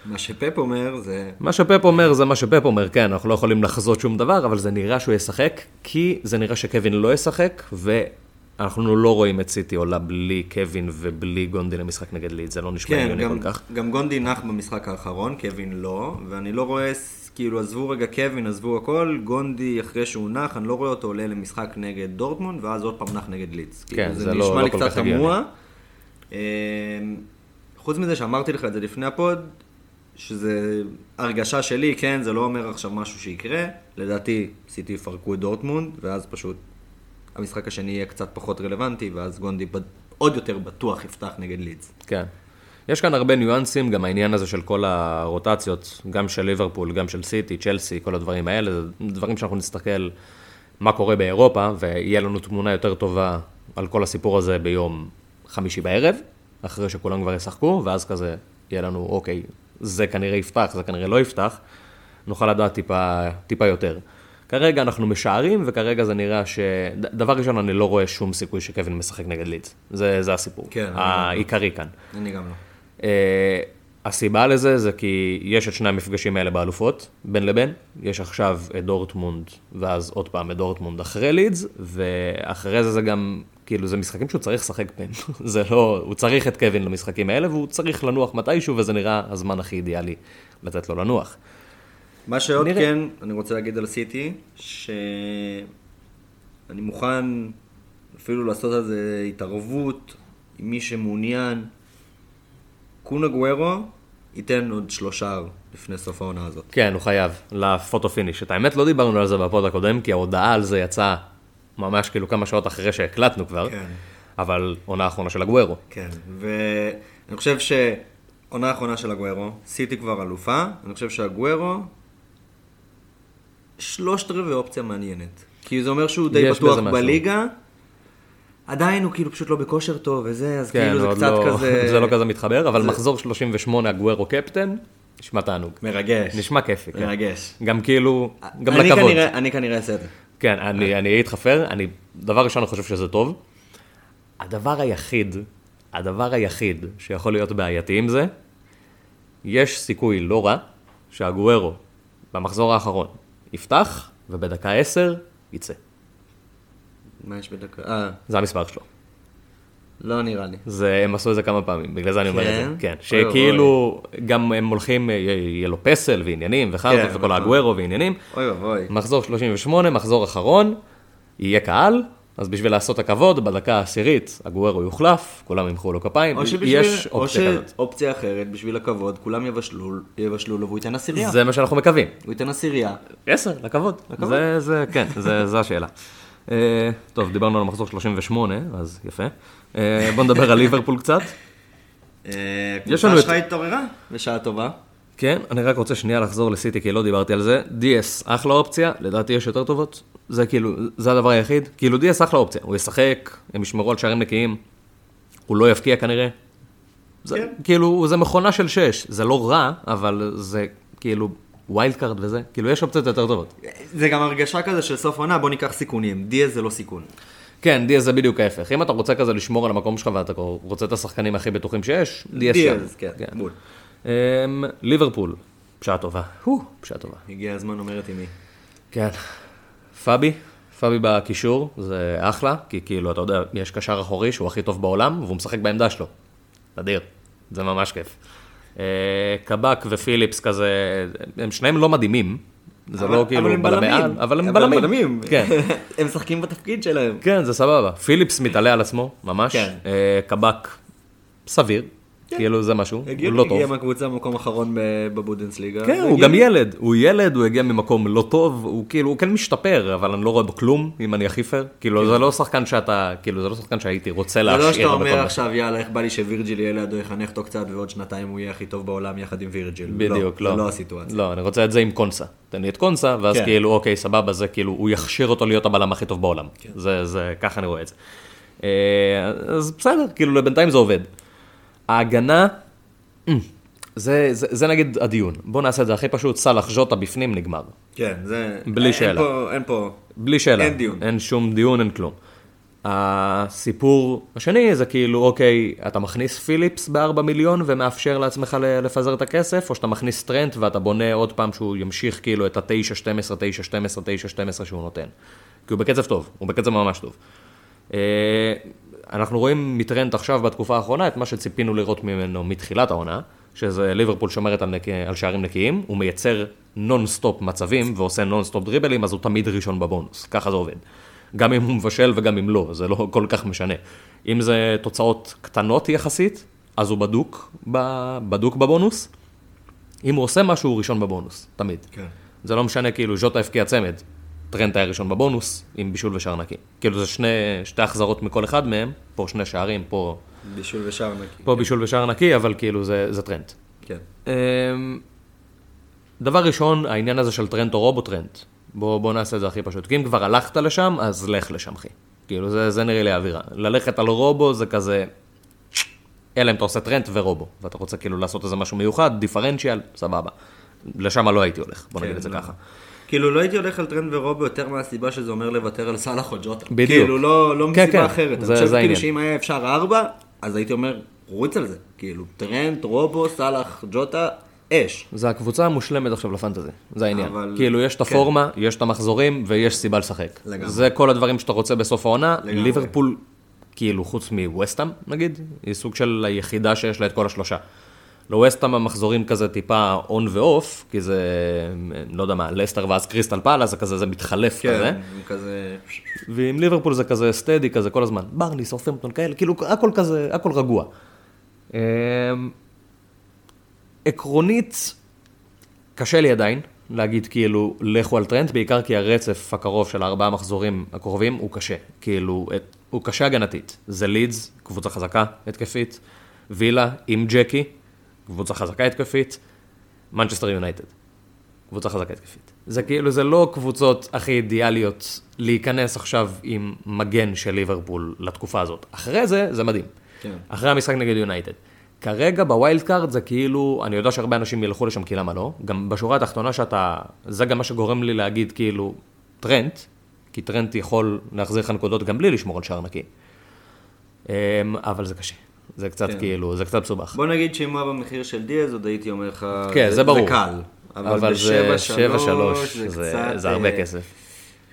מה שפפ אומר זה... מה שפפ אומר זה מה שפפ אומר, כן, אנחנו לא יכולים לחזות שום דבר, אבל זה נראה שהוא ישחק, כי זה נראה שקווין לא ישחק, ואנחנו לא רואים את סיטי עולה בלי קווין ובלי גונדי למשחק נגד ליד, זה לא נשמע כן, הגיוני כל כך. גם גונדי נח במשחק האחרון, קווין לא, ואני לא רואה, כאילו, עזבו רגע קווין, עזבו הכל, גונדי, אחרי שהוא נח, אני לא רואה אותו עולה למשחק נגד דורטמונד, ואז עוד פעם נח נגד לידס. כן, כאילו, זה זה לא- לא כל כך הגיוני. אמ, חוץ מזה שאמרתי לך את זה לפני הפוד, שזה הרגשה שלי, כן, זה לא אומר עכשיו משהו שיקרה. לדעתי, סיטי יפרקו את דורטמונד, ואז פשוט המשחק השני יהיה קצת פחות רלוונטי, ואז גונדי בד- עוד יותר בטוח יפתח נגד לידס. כן. יש כאן הרבה ניואנסים, גם העניין הזה של כל הרוטציות, גם של ליברפול, גם של סיטי, צ'לסי, כל הדברים האלה, זה דברים שאנחנו נסתכל מה קורה באירופה, ויהיה לנו תמונה יותר טובה על כל הסיפור הזה ביום חמישי בערב, אחרי שכולם כבר ישחקו, ואז כזה יהיה לנו, אוקיי, זה כנראה יפתח, זה כנראה לא יפתח, נוכל לדעת טיפה, טיפה יותר. כרגע אנחנו משערים, וכרגע זה נראה ש... דבר ראשון, אני לא רואה שום סיכוי שקווין משחק נגד לידס. זה, זה הסיפור. כן, גם לא. העיקרי כאן. אני גם לא. Uh, הסיבה לזה זה כי יש את שני המפגשים האלה באלופות, בין לבין. יש עכשיו את דורטמונד, ואז עוד פעם את דורטמונד אחרי לידס, ואחרי זה זה גם, כאילו, זה משחקים שהוא צריך לשחק בהם. זה לא, הוא צריך את קווין למשחקים האלה, והוא צריך לנוח מתישהו, וזה נראה הזמן הכי אידיאלי לתת לו לנוח. מה שעוד נראה. כן, אני רוצה להגיד על סיטי, שאני מוכן אפילו לעשות על זה התערבות עם מי שמעוניין. קון אגוורו ייתן עוד שלושה לפני סוף העונה הזאת. כן, הוא חייב, ל photo finish. את האמת, לא דיברנו על זה בפוד הקודם, כי ההודעה על זה יצאה ממש כאילו כמה שעות אחרי שהקלטנו כבר, כן. אבל עונה אחרונה של הגוורו. כן, ואני חושב שעונה האחרונה של הגוורו, סיטי כבר אלופה, אני חושב שהגוורו, שלושת רבעי אופציה מעניינת. כי זה אומר שהוא די בטוח. בליגה, עדיין הוא כאילו פשוט לא בכושר טוב וזה, אז כן, כאילו זה קצת לא, כזה... זה לא כזה מתחבר, אבל זה- מחזור 38 הגוורו קפטן, נשמע תענוג. מרגש. נשמע כיפי, כן. מרגש. גם כאילו, גם אני לכבוד. כנראה- אני כנראה אעשה את זה. כן, אני אהיה איתך פייר, אני, דבר ראשון, אני חושב שזה טוב. הדבר היחיד, הדבר היחיד שיכול להיות בעייתי עם זה, יש סיכוי לא רע שהגוארו במחזור האחרון יפתח, ובדקה 10 יצא. מה יש בדקה? אה, זה המספר שלו. לא נראה לי. זה, הם עשו את זה כמה פעמים, בגלל זה אני אומר את זה. כן? כן, שכאילו, גם הם הולכים, אה, יהיה לו פסל ועניינים וחרטות כן, וכל נכון. האגוורו ועניינים. אוי ואבוי. מחזור 38, מחזור אחרון, יהיה קהל, אז בשביל לעשות הכבוד, בדקה העשירית, הגוורו יוחלף, כולם ימחאו לו כפיים, או שבשביל, יש או אופציה כזאת. שאופציה אחרת, בשביל הכבוד, כולם יבשלו, יבשלו לו והוא ייתן עשירייה. זה מה שאנחנו מקווים. הוא ייתן עשירייה. עשר, לכבוד. זה, זה, כן, זה, זה השאלה. אה, טוב, דיברנו על מחזור 38, אז יפה. אה, בוא נדבר על ליברפול קצת. יש יש לנו את... שלך התעוררה? בשעה טובה. כן, אני רק רוצה שנייה לחזור לסיטי, כי לא דיברתי על זה. DS, אחלה אופציה, לדעתי יש יותר טובות. זה כאילו, זה הדבר היחיד. כאילו דיאז אחלה אופציה, הוא ישחק, הם ישמרו על שערים נקיים, הוא לא יבקיע כנראה. זה, כן. כאילו, זה מכונה של שש, זה לא רע, אבל זה כאילו wild card וזה, כאילו יש אופציות יותר טובות. זה גם הרגשה כזה של סוף עונה, בוא ניקח סיכונים. דיאז זה לא סיכון. כן, דיאז זה בדיוק ההפך. אם אתה רוצה כזה לשמור על המקום שלך ואתה רוצה את השחקנים הכי בטוחים שיש, שם. דיאז, כן, בול. אמ, ליברפול, פשעה טובה. פשעה טובה. הגיע הזמן אומרת עם מי. כן. פאבי, פאבי בקישור, זה אחלה, כי כאילו, אתה יודע, יש קשר אחורי שהוא הכי טוב בעולם, והוא משחק בעמדה שלו. נדיר, זה ממש כיף. אה, קבק ופיליפס כזה, הם שניהם לא מדהימים, זה אבל- לא כאילו אבל הם בלמי בלמים. על, אבל הם בלמים. בלמים. כן. הם משחקים בתפקיד שלהם. כן, זה סבבה. פיליפס מתעלה על עצמו, ממש. כן. אה, קבק, סביר, כאילו זה משהו, הוא לא הגיע טוב. מהקבוצה במקום אחרון ב- בבודנסליגה. כן, הוא. גם ילד, הוא ילד, הוא הגיע ממקום לא טוב, הוא כאילו, הוא כן משתפר, אבל אני לא רואה בו כלום, אם אני הכי פייר. כאילו, זה לא שחקן שאתה, כאילו, זה לא שחקן שהייתי רוצה זה לא להשאיר שאתה אומר. עכשיו, יאללה, איך בא לי שווירג'יל יהיה לידו, יחנך אותו קצת, ועוד שנתיים הוא יהיה הכי טוב בעולם יחד עם וירג'יל. בדיוק, לא. זה לא הסיטואציה. לא, אני רוצה את זה עם קונסה. תן לי את קונסה, ואז כן. כאילו, אוקיי, סבבה, זה כאילו, הוא יכשיר אותו להיות הבלם הכי טוב בעולם. כן. זה, זה, ככה אני רואה את זה. אה, אז בסדר, כאילו, בינתיים זה עובד. ההגנה, אה, זה, זה, זה נגיד הדיון. בוא נעשה את זה הכי פשוט, סאלח ז'וטה בפנים, נגמר. כן, זה... בלי אין שאלה. פה- אין פה... בלי שאלה. אין דיון. אין שום דיון, אין כלום. הסיפור השני זה כאילו, אוקיי, אתה מכניס פיליפס ב-4 מיליון ומאפשר לעצמך לפזר את הכסף, או שאתה מכניס טרנט ואתה בונה עוד פעם שהוא ימשיך כאילו את ה-9, 12, 9, 12, 9, 12 שהוא נותן. כי הוא בקצב טוב, הוא בקצב ממש טוב. אנחנו רואים מטרנט עכשיו בתקופה האחרונה את מה שציפינו לראות ממנו מתחילת העונה, שזה ליברפול שומרת על, נק... על שערים נקיים, הוא מייצר נונסטופ מצבים ועושה נונסטופ דריבלים, אז הוא תמיד ראשון בבונוס, ככה זה עובד. גם אם הוא מבשל וגם אם לא, זה לא כל כך משנה. אם זה תוצאות קטנות יחסית, אז הוא בדוק, ב... בדוק בבונוס. אם הוא עושה משהו, הוא ראשון בבונוס, תמיד. כן. זה לא משנה, כאילו, ז'וטה הבקיע צמד, טרנט היה ראשון בבונוס, עם בישול ושער נקי. כאילו, זה שני, שתי החזרות מכל אחד מהם, פה שני שערים, פה, בישול ושער נקי. פה בישול ושער נקי, אבל כאילו, זה, זה טרנט. כן. אמ, דבר ראשון, העניין הזה של טרנט או רובו. טרנט. בוא, בוא נעשה את זה הכי פשוט. כי אם כבר הלכת לשם, אז לך לשם, אחי. כאילו, זה, זה נראה לי האווירה. ללכת על רובו זה כזה... אלא אם אתה עושה טרנט ורובו, ואתה רוצה כאילו לעשות איזה משהו מיוחד, דיפרנציאל, סבבה. לשם לא הייתי הולך, בוא נגיד כן, את זה לא. ככה. כאילו לא הייתי הולך על טרנט ורובו יותר מהסיבה שזה אומר לוותר על סאלח או ג'וטה. בדיוק. כאילו לא, לא כן, מסיבה כן, אחרת. זה- אני חושב כאילו. שאם היה אפשר ארבע, אז הייתי אומר, רוץ על זה. כאילו, טרנט, רובו, סאלח, ג'וטה, אש. זה הקבוצה המושלמת עכשיו לפנטזי, זה העניין. אבל- כאילו, יש את כן. הפורמה, יש את המחזורים, ויש סיבה לשחק. לגמרי. זה כל הדברים שאתה רוצה בסוף העונה. לגמרי. ליברפול, כאילו, חוץ מווסטאם, נגיד, היא סוג של היחידה שיש לה את כל השלושה. לווסטאם המחזורים כזה טיפה on ו off, כי זה, לא יודע מה, לסטר ואז קריסטל פאלאס, זה כזה, זה מתחלף כזה. כן, כזה... ועם ליברפול זה כזה steady כזה כל הזמן. ברנלי, סאות'המפטון כאלה, כאילו הכל כזה, הכל רגוע. אמ, עקרונית, קשה לי עדיין להגיד כאילו לכו על טרנט, בעיקר כי הרצף הקרוב של הארבעה מחזורים הקרובים הוא קשה. כאילו, הוא קשה הגנתית. זה לידס, קבוצה חזקה התקפית, וילה עם ג'קי, קבוצה חזקה התקפית, מנצ'סטר יונייטד. קבוצה חזקה התקפית. זה כאילו, זה לא קבוצות הכי אידיאליות להיכנס עכשיו עם מגן של ליברפול לתקופה הזאת. אחרי זה, זה מדהים. כן. אחרי המשחק נגד יונייטד. כרגע ב wild card זה כאילו, אני יודע שהרבה אנשים ילכו לשם כי למה לא, גם בשורה התחתונה שאתה, זה גם מה שגורם לי להגיד כאילו טרנט, כי טרנט יכול להחזיר לך נקודות גם בלי לשמור על שער נקי. אמ, אבל זה קשה, זה קצת כן. כאילו, זה קצת מסובך. בוא נגיד שאם הוא היה במחיר של דיאז, עוד הייתי אומר לך... כן, זה ברור. זה קל. אבל זה בשבע, 7-3, שלוש, זה, קצת, זה הרבה אה, כסף.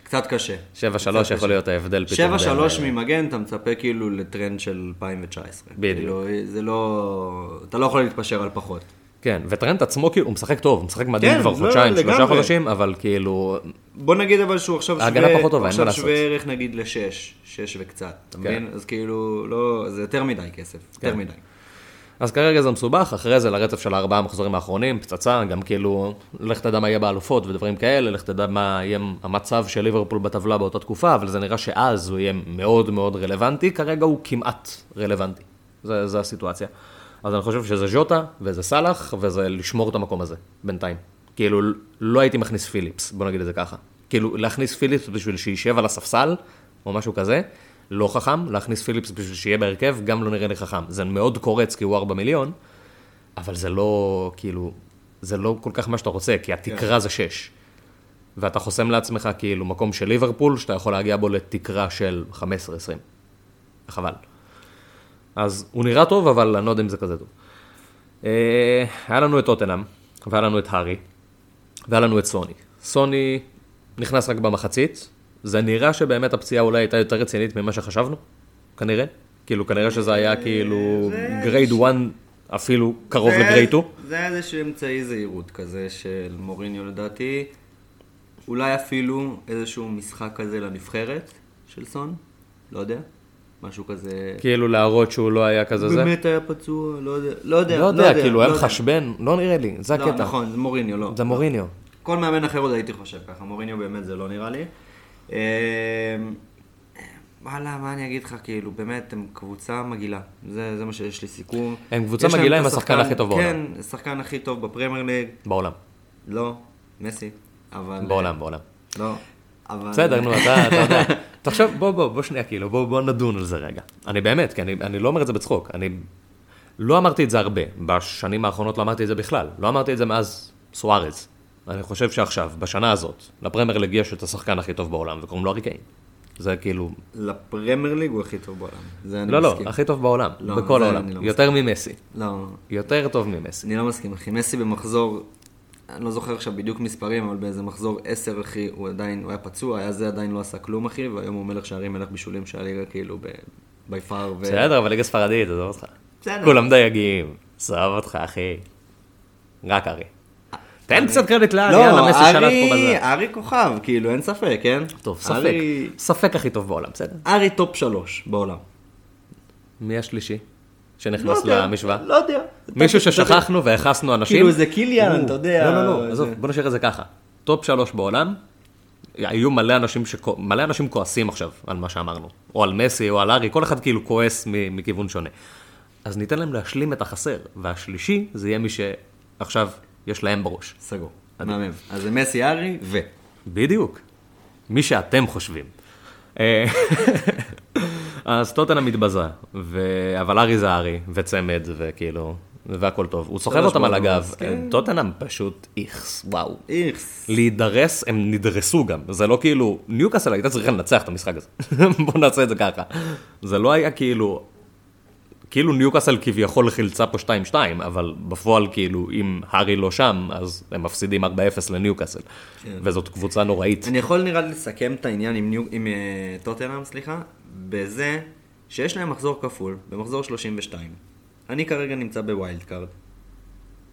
קצת קשה. 7-3 קצת יכול קשה. להיות ההבדל פתאום. 7-3 בין- ממגן, אתה מצפה כאילו לטרנד של 2019. בדיוק. כאילו, זה לא... אתה לא יכול להתפשר על פחות. כן, וטרנט עצמו כאילו, הוא משחק טוב, הוא משחק מדהים כן, כבר לא, חודשיים, שלושה לגמרי. חודשים, אבל כאילו, בוא נגיד אבל שהוא עכשיו ההגנה שווה, פחות טובה, אין עכשיו מה לעשות. שווה ערך נגיד לשש, שש וקצת, אתה כן. מבין? אז כאילו, לא, זה יותר מדי כסף, יותר כן. מדי. אז כרגע זה מסובך, אחרי זה לרצף של הארבעה המחזורים האחרונים, פצצה, גם כאילו, לך תדע מה יהיה באלופות ודברים כאלה, לך תדע מה יהיה המצב של ליברפול בטבלה באותה תקופה, אבל זה נראה שאז הוא יהיה מאוד מאוד רלוונטי, כרגע הוא כמעט רלוונטי. זה, זה הסיטואציה. אז אני חושב שזה ז'וטה, וזה סאלח, וזה לשמור את המקום הזה, בינתיים. כאילו, לא הייתי מכניס פיליפס, בוא נגיד את זה ככה. כאילו, להכניס פיליפס בשביל שישב על הספסל, או משהו כזה, לא חכם, להכניס פיליפס בשביל שיהיה בהרכב, גם לא נראה לי חכם. זה מאוד קורץ כי הוא 4 מיליון, אבל זה לא, כאילו, זה לא כל כך מה שאתה רוצה, כי התקרה זה 6. ואתה חוסם לעצמך כאילו מקום של ליברפול, שאתה יכול להגיע בו לתקרה של 15-20. חבל. אז הוא נראה טוב, אבל אני לא יודע אם זה כזה טוב. אה, היה לנו את טוטנאם, והיה לנו את הארי, והיה לנו את סוני. סוני נכנס רק במחצית, זה נראה שבאמת הפציעה אולי הייתה יותר רצינית ממה שחשבנו, כנראה. כאילו, כנראה שזה היה כאילו זה- grade 1, אפילו קרוב ל grade 2. זה היה איזשהו אמצעי זהירות כזה של מוריניו לדעתי. אולי אפילו איזשהו משחק כזה לנבחרת של סון, לא יודע. משהו כזה. כאילו להראות שהוא לא היה כזה זה. באמת היה פצוע, לא יודע. לא יודע, לא יודע, כאילו, לא היה יודע. מחשבן, לא נראה לי, זה לא, הקטע. נכון, זה מוריניו, לא. זה מוריניו. כל מאמן אחר עוד הייתי חושב ככה, מוריניו באמת זה לא נראה לי. אה, וואלה, מה אני אגיד לך, כאילו, באמת, הם קבוצה מגעילה. זה, זה מה שיש לי סיכום. הם קבוצה מגעילה עם השחקן הכי טוב בעולם. כן, השחקן הכי טוב בפרמייר ליג. בעולם. לא, מסי. אבל... בעולם, בעולם. לא, אבל... בסדר, נו, אתה, אתה יודע. תחשוב, בוא, בוא, בוא שנייה, כאילו, בוא, בוא נדון על זה רגע. אני באמת, כי אני, אני לא אומר את זה בצחוק. אני לא אמרתי את זה הרבה. בשנים האחרונות לא אמרתי את זה בכלל. לא אמרתי את זה מאז סוארז. אני חושב שעכשיו, בשנה הזאת, לפרמייר ליג יש את השחקן הכי טוב בעולם, וקוראים לו ארי קיין. זה כאילו, לפרמייר ליג הוא הכי טוב בעולם. זה אני לא, לא, מסכים. הכי טוב בעולם, לא, בכל העולם. לא יותר ממסי. לא, יותר טוב ממסי. אני לא מסכים, אחי. מסי במחזור, אני לא זוכר עכשיו בדיוק מספרים, אבל באיזה מחזור 10, אחי, הוא עדיין, הוא היה פצוע, היה זה עדיין לא עשה כלום, אחי, והיום הוא מלך שערים, מלך בישולים של הליגה, כאילו, by far. ו... בסדר, אבל ליגה ספרדית, עזוב אותך. בסדר. כולם דייגים, עזוב אותך, אחי. רק הארי. תן קצת קרדיט להארי, לא, יאללה, מסי שלט פה בזה. הארי כוכב, כאילו, אין ספק, כן? טוב, ספק. הארי- ספק הכי טוב בעולם, בסדר? הארי top שלוש בעולם. מי השלישי לא שנכנס יודע, למשוואה? לא יודע. מישהו ששכחנו והכנסנו אנשים? כאילו זה קיליאן, אתה יודע, לא, לא, לא, עזוב, בוא נשאיר את זה ככה. top שלוש בעולם, היו מלא אנשים, שכו- מלא אנשים כועסים עכשיו על מה שאמרנו. או על מסי או על הארי, כל אחד כאילו כועס מ- מכיוון שונה. אז ניתן להם להשלים את החסר, והשלישי זה יהיה מי שעכשיו יש להם בראש. סגור. מהמם. אז זה מסי, הארי ו... בדיוק. מי שאתם חושבים. אה, אז טוטנה מתבזה, ו... אבל ארי זה ארי, וצמד, וכאילו, והכל טוב. הוא סוחב אותם על הגב. כן. טוטנאם פשוט איכס, וואו. איכס. להידרס, הם נדרסו גם. זה לא כאילו, ניוקאסל הייתה צריכה לנצח את המשחק הזה. בואו נעשה את זה ככה. זה לא היה כאילו, כאילו ניוקאסל כביכול חילצה פה 2-2, אבל בפועל כאילו, אם הארי לא שם, אז הם מפסידים 4-0 לניוקאסל. כן. וזאת קבוצה נוראית. אני יכול נראה לי לסכם את העניין עם, ניו... עם uh, טוטנאם, סליחה, בזה שיש להם מחזור כפול, במחזור 32. אני כרגע נמצא ב wild card,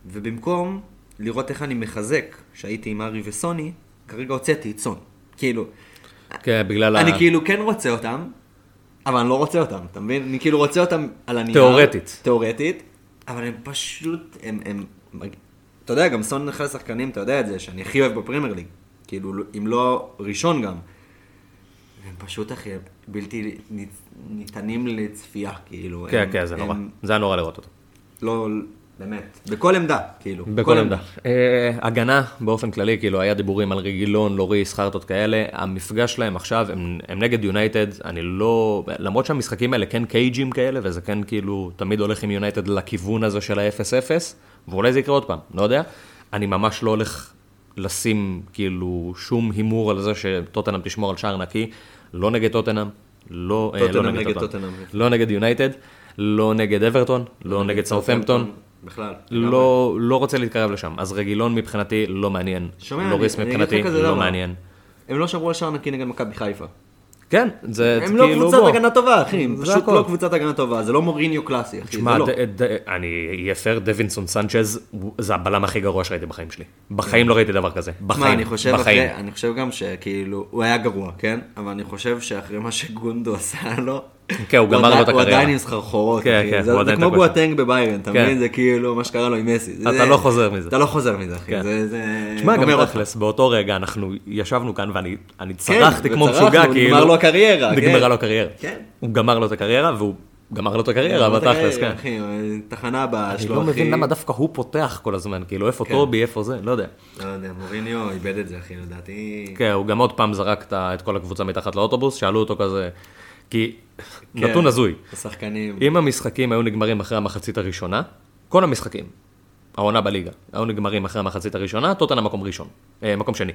ובמקום לראות איך אני מחזק, שהייתי עם הארי וסוני, כרגע הוצאתי את סון. כאילו, כן, בגלל ה... אני כאילו כן רוצה אותם, אבל אני לא רוצה אותם, אתה מבין? אני כאילו רוצה אותם על הנייר. תיאורטית. תיאורטית, אבל הם פשוט, הם, הם, אתה יודע, גם סון אחד השחקנים, אתה יודע את זה, שאני הכי אוהב בפרמייר ליג. כאילו, אם לא ראשון גם. הם פשוט, אחי, בלתי ניתנים לצפייה, כאילו. כן, הם- כן, זה נורא. הם זה היה נורא לראות אותו. לא, באמת, בכל עמדה, כאילו. בכל עמדה. אה, הגנה באופן כללי, כאילו היה דיבורים על רגילון, לוריס, חרטות כאלה, המפגש שלהם עכשיו, הם, הם נגד יונייטד, אני לא, למרות שהמשחקים האלה כן קייג'ים כאלה, וזה כן כאילו תמיד הולך עם יונייטד לכיוון הזה של ה-0-0, ואולי זה יקרה עוד פעם, לא יודע, אני ממש לא הולך לשים כאילו שום הימור על זה שטוטנאם תשמור על שער נקי, לא נגד טוטנאם, לא, אה, לא נגד. טוטנאם, לא נגד יונייטד, לא נגד אברטון, לא נגד סאות'המפטון. בכלל. לא, לא רוצה להתקרב לשם. אז רגילון מבחינתי לא מעניין. שומע, לוריס מבחינתי לא דבר. מעניין. הם לא שמרו על שער נקי נגד מכבי חיפה. כן, זה הם לא כאילו, קבוצת בוא. הגנה טובה, אחי, הם פשוט. לא קבוצת הגנה טובה, זה לא מוריניו קלאסי, אחי, תשמע, זה לא. ד- ד- אני אהיה פייר, דווינסון סנצ'ז, זה הבלם הכי גרוע שראיתי בחיים שלי. בחיים לא ראיתי דבר כזה. בחיים. אני חושב בחיים. אחרי, אני חושב גם שכאילו, הוא היה גרוע, כן? אבל אני חושב שאחרי מה שגונדו עשה לו, כן, הוא גמר לו את הוא הקריירה. עדיין עם סחרחורות, כן. כן, זה הוא זה עדיין כמו תקוע שם. בואטנג בביירן, אתה כן. מבין? זה כאילו מה שקרה לו עם מסי. זה- אתה לא חוזר מזה. אתה לא חוזר מזה, אחי. כן. זה- זה... תשמע, גם. תכלס, באותו רגע אנחנו ישבנו כאן ואני אני צרחתי כמו משוגע, נגמר כאילו... לו הקריירה, כן. נגמרה לו הקריירה. כן. הוא גמר לו את הקריירה, והוא גמר לו את הקריירה, אבל תכלס, כן. אחי, תחנה הבאה אני שלו, לא אחי. מבין למה דווקא הוא פותח כל הזמן, כאילו, איפה כן. טובי, איפה זה, לא יודע. לא יודע, מוריניו איבד את זה, אחי, לדעתי. כן, הוא גם עוד פעם זרק את כל הקבוצה מתחת לאוטובוס, שאלו אותו כזה, כי כן. נתון הזוי. השחקנים. אם המשחקים היו נגמרים אחרי המחצית הראשונה, כל המשחקים, העונה בליגה, היו נגמרים אחרי המחצית הראשונה, טוטנה מקום ראשון, אה, מקום שני.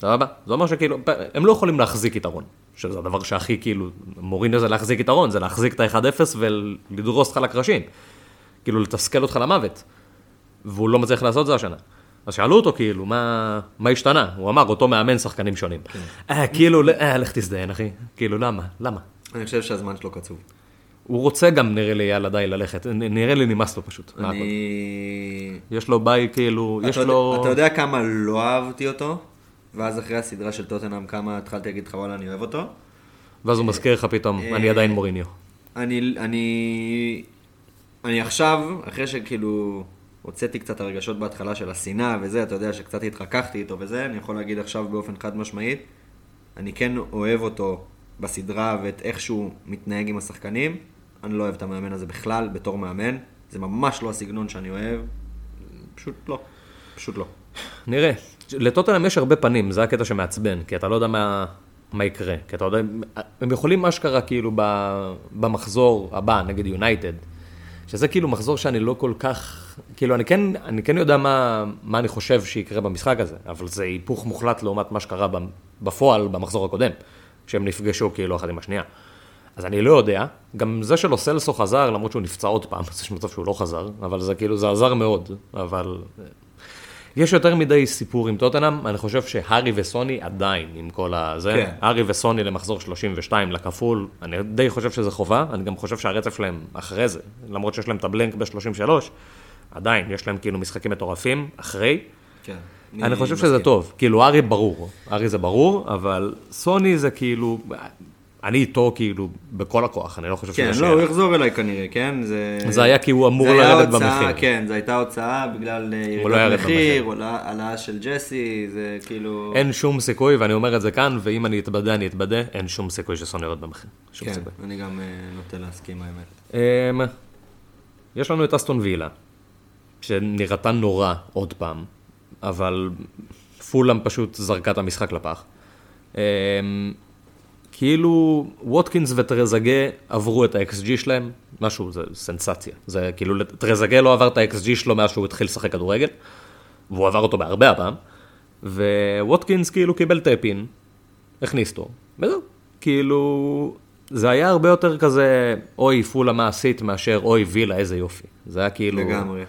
סבבה? זה אומר שכאילו, הם לא יכולים להחזיק יתרון, שזה הדבר שהכי כאילו, מוריניו זה להחזיק יתרון, זה להחזיק את ה-1-0 ולדרוס אותך לקרשים. כאילו, לתסכל אותך למוות. והוא לא מצליח לעשות זה השנה. אז שאלו אותו כאילו, מה, מה השתנה? הוא אמר, אותו מאמן שחקנים שונים. אה, כאילו, אה, לך תזדיין, אחי. כאילו, למה? למה? אני חושב שהזמן שלו קצוב. הוא רוצה גם, נראה לי, יאללה די ללכת. נראה לי נמאס לו פשוט. אני... יש לו בית, כאילו, יש לו... אתה יודע כמה לא אהבתי אותו? ואז אחרי הסדרה של טוטנאם, כמה התחלתי להגיד לך, וואלה, אני אוהב אותו? ואז הוא מזכיר לך פתאום, אה, אני עדיין מוריניו. אני, אני, אני עכשיו, אחרי שכאילו הוצאתי קצת הרגשות בהתחלה של השנאה וזה, אתה יודע שקצת התחככתי איתו וזה, אני יכול להגיד עכשיו באופן חד משמעית, אני כן אוהב אותו בסדרה ואת איך שהוא מתנהג עם השחקנים, אני לא אוהב את המאמן הזה בכלל בתור מאמן, זה ממש לא הסגנון שאני אוהב, פשוט לא, פשוט לא. נראה. לטוטנאם יש הרבה פנים, זה הקטע שמעצבן, כי אתה לא יודע מה, מה יקרה. כי אתה יודע, הם יכולים אשכרה כאילו במחזור הבא, נגד יונייטד, שזה כאילו מחזור שאני לא כל כך, כאילו אני כן, אני כן יודע מה, מה אני חושב שיקרה במשחק הזה, אבל זה היפוך מוחלט לעומת מה שקרה בפועל במחזור הקודם, שהם נפגשו כאילו אחד עם השנייה. אז אני לא יודע, גם זה שלו סלסו חזר, למרות שהוא נפצע עוד פעם, אז יש מצב שהוא לא חזר, אבל זה כאילו, זה עזר מאוד, אבל... יש יותר מדי סיפור עם טוטנאם, אני חושב שהארי וסוני עדיין עם כל הזה. כן. הארי וסוני למחזור 32 לכפול, אני די חושב שזה חובה, אני גם חושב שהרצף שלהם אחרי זה, למרות שיש להם את הבלנק ב-33, עדיין, יש להם כאילו משחקים מטורפים אחרי. כן. אני חושב שזה טוב, כאילו ארי ברור, ארי זה ברור, אבל סוני זה כאילו, אני איתו כאילו בכל הכוח, אני לא חושב כן, שזה לא, שאלה. הוא יחזור אליי כנראה, כן? זה... זה היה כי הוא אמור לרדת הוצאה, במחיר. כן, זו הייתה הוצאה בגלל אה, לא ירידת ירד מחיר, העלאה של ג'סי, זה כאילו... אין שום סיכוי, ואני אומר את זה כאן, ואם אני אתבדה, אני אתבדה, אין שום סיכוי שסוני יורד במחיר. שום כן, סיכוי. אני גם אה, נוטה להסכים האמת. אמ, יש לנו את אסטון וילה, שנראתה נורא עוד פעם, אבל פולאם פשוט זרקה את המשחק לפח. אמ, כאילו ווטקינס וטרזגה עברו את ה-XG שלהם, משהו, זה סנסציה. זה כאילו, טרזגה לא עבר את ה-XG שלו מאז שהוא התחיל לשחק כדורגל, והוא עבר אותו בהרבה הפעם, וווטקינס כאילו קיבל טאפין, הכניס אותו, וזהו. כאילו, זה היה הרבה יותר כזה, אוי, פולה מה עשית, מאשר אוי, וילה, איזה יופי. זה היה כאילו... לגמרי.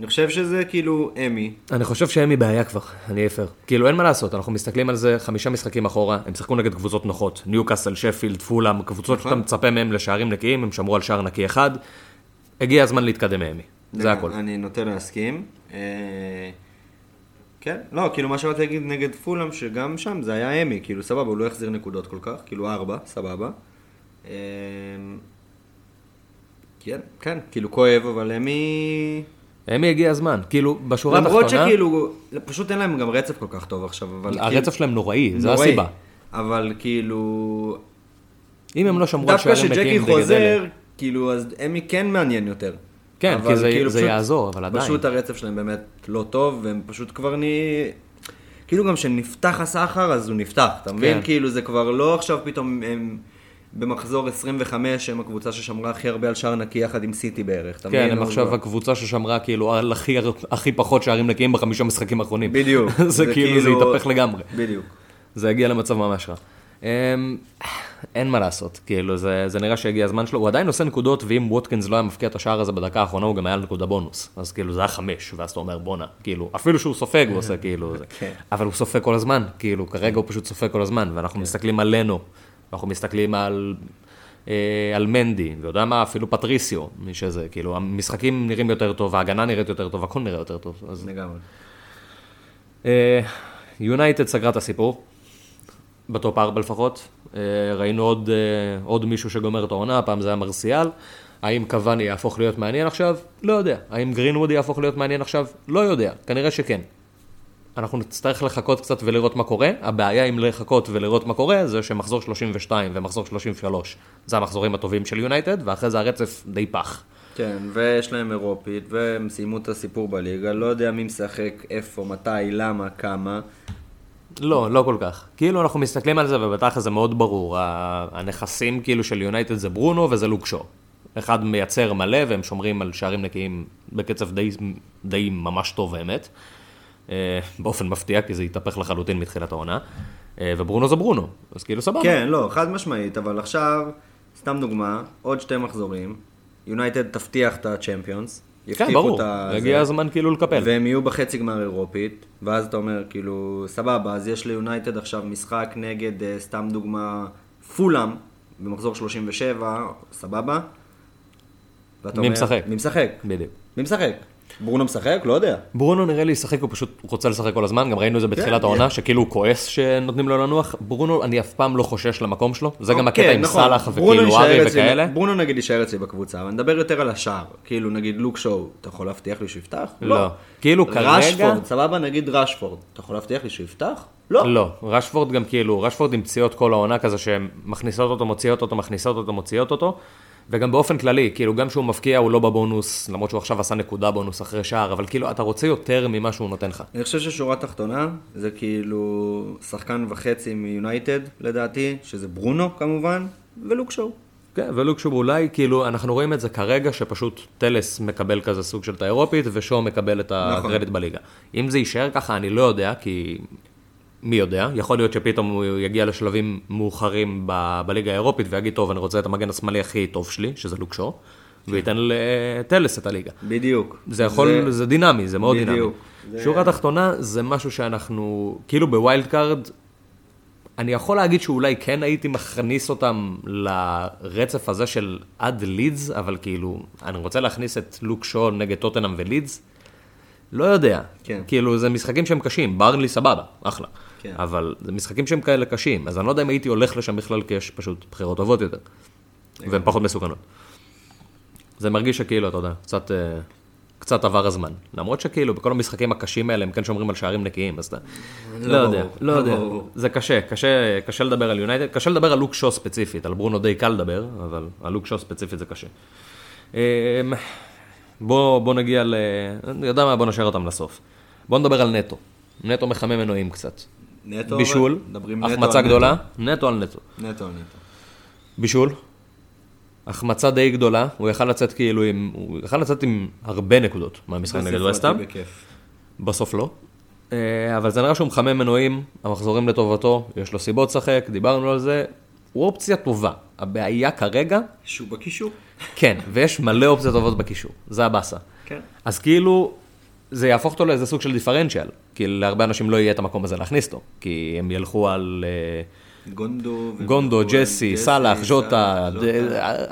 אני חושב שזה כאילו אמי. אני חושב שהם מבעיה כבר, אני פייר. כאילו, אין מה לעשות, אנחנו מסתכלים על זה חמישה משחקים אחורה, הם שיחקו נגד קבוצות נוחות, ניוקאסל, שפילד, פולאם, קבוצות נכון. שאתה מצפה מהם לשערים נקיים, הם שמרו על שער נקי אחד. הגיע הזמן להתקדם מאמי, זה הכל. אני נוטה להסכים. אה, כן, לא, כאילו מה שבאתי להגיד נגד פולאם, שגם שם זה היה אמי, כאילו סבבה, הוא לא החזיר נקודות כל כך, כאילו ארבע, סבבה. אה, כן, כן, כאילו כואב, אבל אמי... אמי הגיע הזמן, כאילו, בשורה למרות התחתונה, שכאילו, פשוט אין להם גם רצף כל כך טוב עכשיו, אבל... הרצף שלהם נוראי, נוראי. הסיבה. אבל כאילו... אם הם לא שמרו על דווקא שערים נקיים נגד חוזר, אלה. כאילו, אז אמי כן מעניין יותר. כן, כי זה- כאילו זה פשוט- יעזור, אבל עדיין. פשוט הרצף שלהם באמת לא טוב, והם פשוט כבר נהי... כאילו גם כשנפתח הסחר, אז הוא נפתח, אתה מבין? כן. כאילו זה כבר לא עכשיו פתאום הם במחזור 25, הם הקבוצה ששמרה הכי הרבה על שער נקי יחד עם סיטי בערך? כן, הם אז עכשיו כבר- הקבוצה ששמרה כאילו על הכי, הכי פחות שערים נקיים בחמישה משחקים האחרונים. בדיוק. זה כאילו, זה התהפך לגמרי. בדיוק. זה הגיע למצב ממש רע. אמ, אין מה לעשות, כאילו, זה, זה נראה שהגיע הזמן שלו, הוא עדיין עושה נקודות, ואם ווטקינס לא היה מפקיע את השער הזה בדקה האחרונה, הוא גם היה נקודה בונוס. אז כאילו, זה היה חמש, ואז אתה אומר, בואנה, כאילו, אפילו שהוא סופג, הוא עושה כאילו, זה. כן. אבל הוא סופג כל הזמן, כאילו, כרגע הוא פשוט סופג כל הזמן, ואנחנו מסתכלים על לנו, אנחנו מסתכלים על, אה, על מנדי, ויודע מה, אפילו פטריסיו, מי שזה, כאילו, המשחקים נראים יותר טוב, ההגנה נראית יותר טוב, הכל נראה יותר טוב. אז לגמרי. יונייטד סגרה את הסיפור, בטופ 4 לפחות. אה, ראינו עוד, אה, עוד מישהו שגומר את העונה, הפעם זה היה מרסיאל. האם קוואני יהפוך להיות מעניין עכשיו? לא יודע. האם גרינווד יהפוך להיות מעניין עכשיו? לא יודע. כנראה שכן. אנחנו נצטרך לחכות קצת ולראות מה קורה. הבעיה עם לחכות ולראות מה קורה זה שמחזור 32 ומחזור 33 זה המחזורים הטובים של יונייטד, ואחרי זה הרצף די פח. כן, ויש להם אירופית, והם סיימו את הסיפור בליגה, לא יודע מי משחק, איפה, מתי, למה, כמה. לא, לא כל כך. כאילו אנחנו מסתכלים על זה ובתכל'ס זה מאוד ברור. הנכסים כאילו של יונייטד זה ברונו וזה לוקשו. אחד מייצר מלא והם שומרים על שערים נקיים בקצב די, די ממש טוב האמת. אה, באופן מפתיע כי זה התהפך לחלוטין מתחילת העונה. אה, וברונו זה ברונו, אז כאילו סבבה. כן, לא, חד משמעית, אבל עכשיו, סתם דוגמה, עוד שתי מחזורים, יונייטד תבטיח את הצ'מפיונס. כן, ברור. הגיע. הזמן כאילו לקפל. והם יהיו בחצי גמר אירופית, ואז אתה אומר, כאילו, סבבה, אז יש ליונייטד עכשיו משחק נגד, אה, סתם דוגמה, פולאם, במחזור 37, סבבה? מי משחק? מי משחק? בדיוק. מי משחק? ברונו משחק? לא יודע. ברונו נראה לי ישחק, הוא פשוט רוצה לשחק כל הזמן, גם ראינו את זה בתחילת כן, העונה, שכאילו הוא כועס שנותנים לו לנוח. ברונו, אני אף פעם לא חושש למקום שלו, זה גם אוקיי, הקטע עם נכון. סאלח וכאילו ארי וכאלה. ברונו נגיד יישאר אצלי בקבוצה, אבל נדבר יותר על השער. כאילו, נגיד לוק שואו, אתה יכול להבטיח לי שהוא יפתח? לא. כאילו כרגע... רשפורד, סבבה, נגיד רשפורד, אתה יכול להבטיח לי שהוא יפתח? לא. לא, רשפורד גם כאילו, רשפורד עם פציעות כל העונה כזה שהן מכניסות אותו, מוציאות אותו, מכניסות אותו, מוציאות אותו. וגם באופן כללי, כאילו גם כשהוא מבקיע הוא לא בבונוס, למרות שהוא עכשיו עשה נקודה בונוס אחרי שער, אבל כאילו אתה רוצה יותר ממה שהוא נותן לך. אני חושב ששורה תחתונה, זה כאילו שחקן וחצי מיונייטד, לדעתי, שזה ברונו כמובן, ולוק שואו. כן, ולוק שוב אולי, כאילו, אנחנו רואים את זה כרגע, שפשוט טלס מקבל כזה סוג של את האירופית, ושואו מקבל את הקרדיט בליגה. אם זה יישאר ככה, אני לא יודע, כי מי יודע, יכול להיות שפתאום הוא יגיע לשלבים מאוחרים ב- בליגה האירופית, ויגיד, טוב, אני רוצה את המגן השמאלי הכי טוב שלי, שזה לוק שואו, וייתן לטלס את הליגה. בדיוק. זה יכול, זה, זה דינמי, זה מאוד דינמי. בדיוק. זה- שורה תחתונה, זה משהו שאנחנו, כאילו ב wild card, אני יכול להגיד שאולי כן הייתי מכניס אותם לרצף הזה של עד לידס, אבל כאילו, אני רוצה להכניס את לוק שואו נגד טוטנאם ולידס, לא יודע. כן. כאילו, זה משחקים שהם קשים, ברנלי סבבה, אחלה. כן. אבל זה משחקים שהם כאלה קשים, אז אני לא יודע אם הייתי הולך לשם בכלל, כי יש פשוט בחירות טובות יותר, והן פחות מסוכנות. זה מרגיש שכאילו, אתה יודע, קצת, אה, קצת עבר הזמן. למרות שכאילו, בכל המשחקים הקשים האלה, הם כן שומרים על שערים נקיים, אז אתה... לא יודע, ברור, לא לא יודע. זה קשה, קשה, קשה לדבר על יונייטד, קשה לדבר על לוק שו ספציפית, על ברונו די קל לדבר, אבל על לוק שו ספציפית זה קשה. אמ, בוא, בוא נגיע ל... אני יודע מה, בוא נשאר אותם לסוף. בוא נדבר על נטו. נטו מחמם מנועים קצת. נטו, בישול, החמצה גדולה, נטו על נטו. נטו על נטו. בישול, החמצה די גדולה, הוא יכל לצאת כאילו עם, הוא יכל לצאת עם הרבה נקודות מהמשחק נגד וסטאם, בכיף. בסוף לא. אה, אבל זה נראה שהוא מחמם מנועים, המחזורים לטובתו, יש לו סיבות לשחק, דיברנו על זה, הוא אופציה טובה. הבעיה כרגע, שהוא בקישור. כן, ויש מלא אופציות טובות בקישור, זה הבאסה. כן. אז כאילו, זה יהפוך אותו לאיזה סוג של דיפרנציאל, כי להרבה אנשים לא יהיה את המקום הזה להכניס אותו, כי הם ילכו על אה, גונדו. גונדו, ג'סי, סאלח, ז'וטה,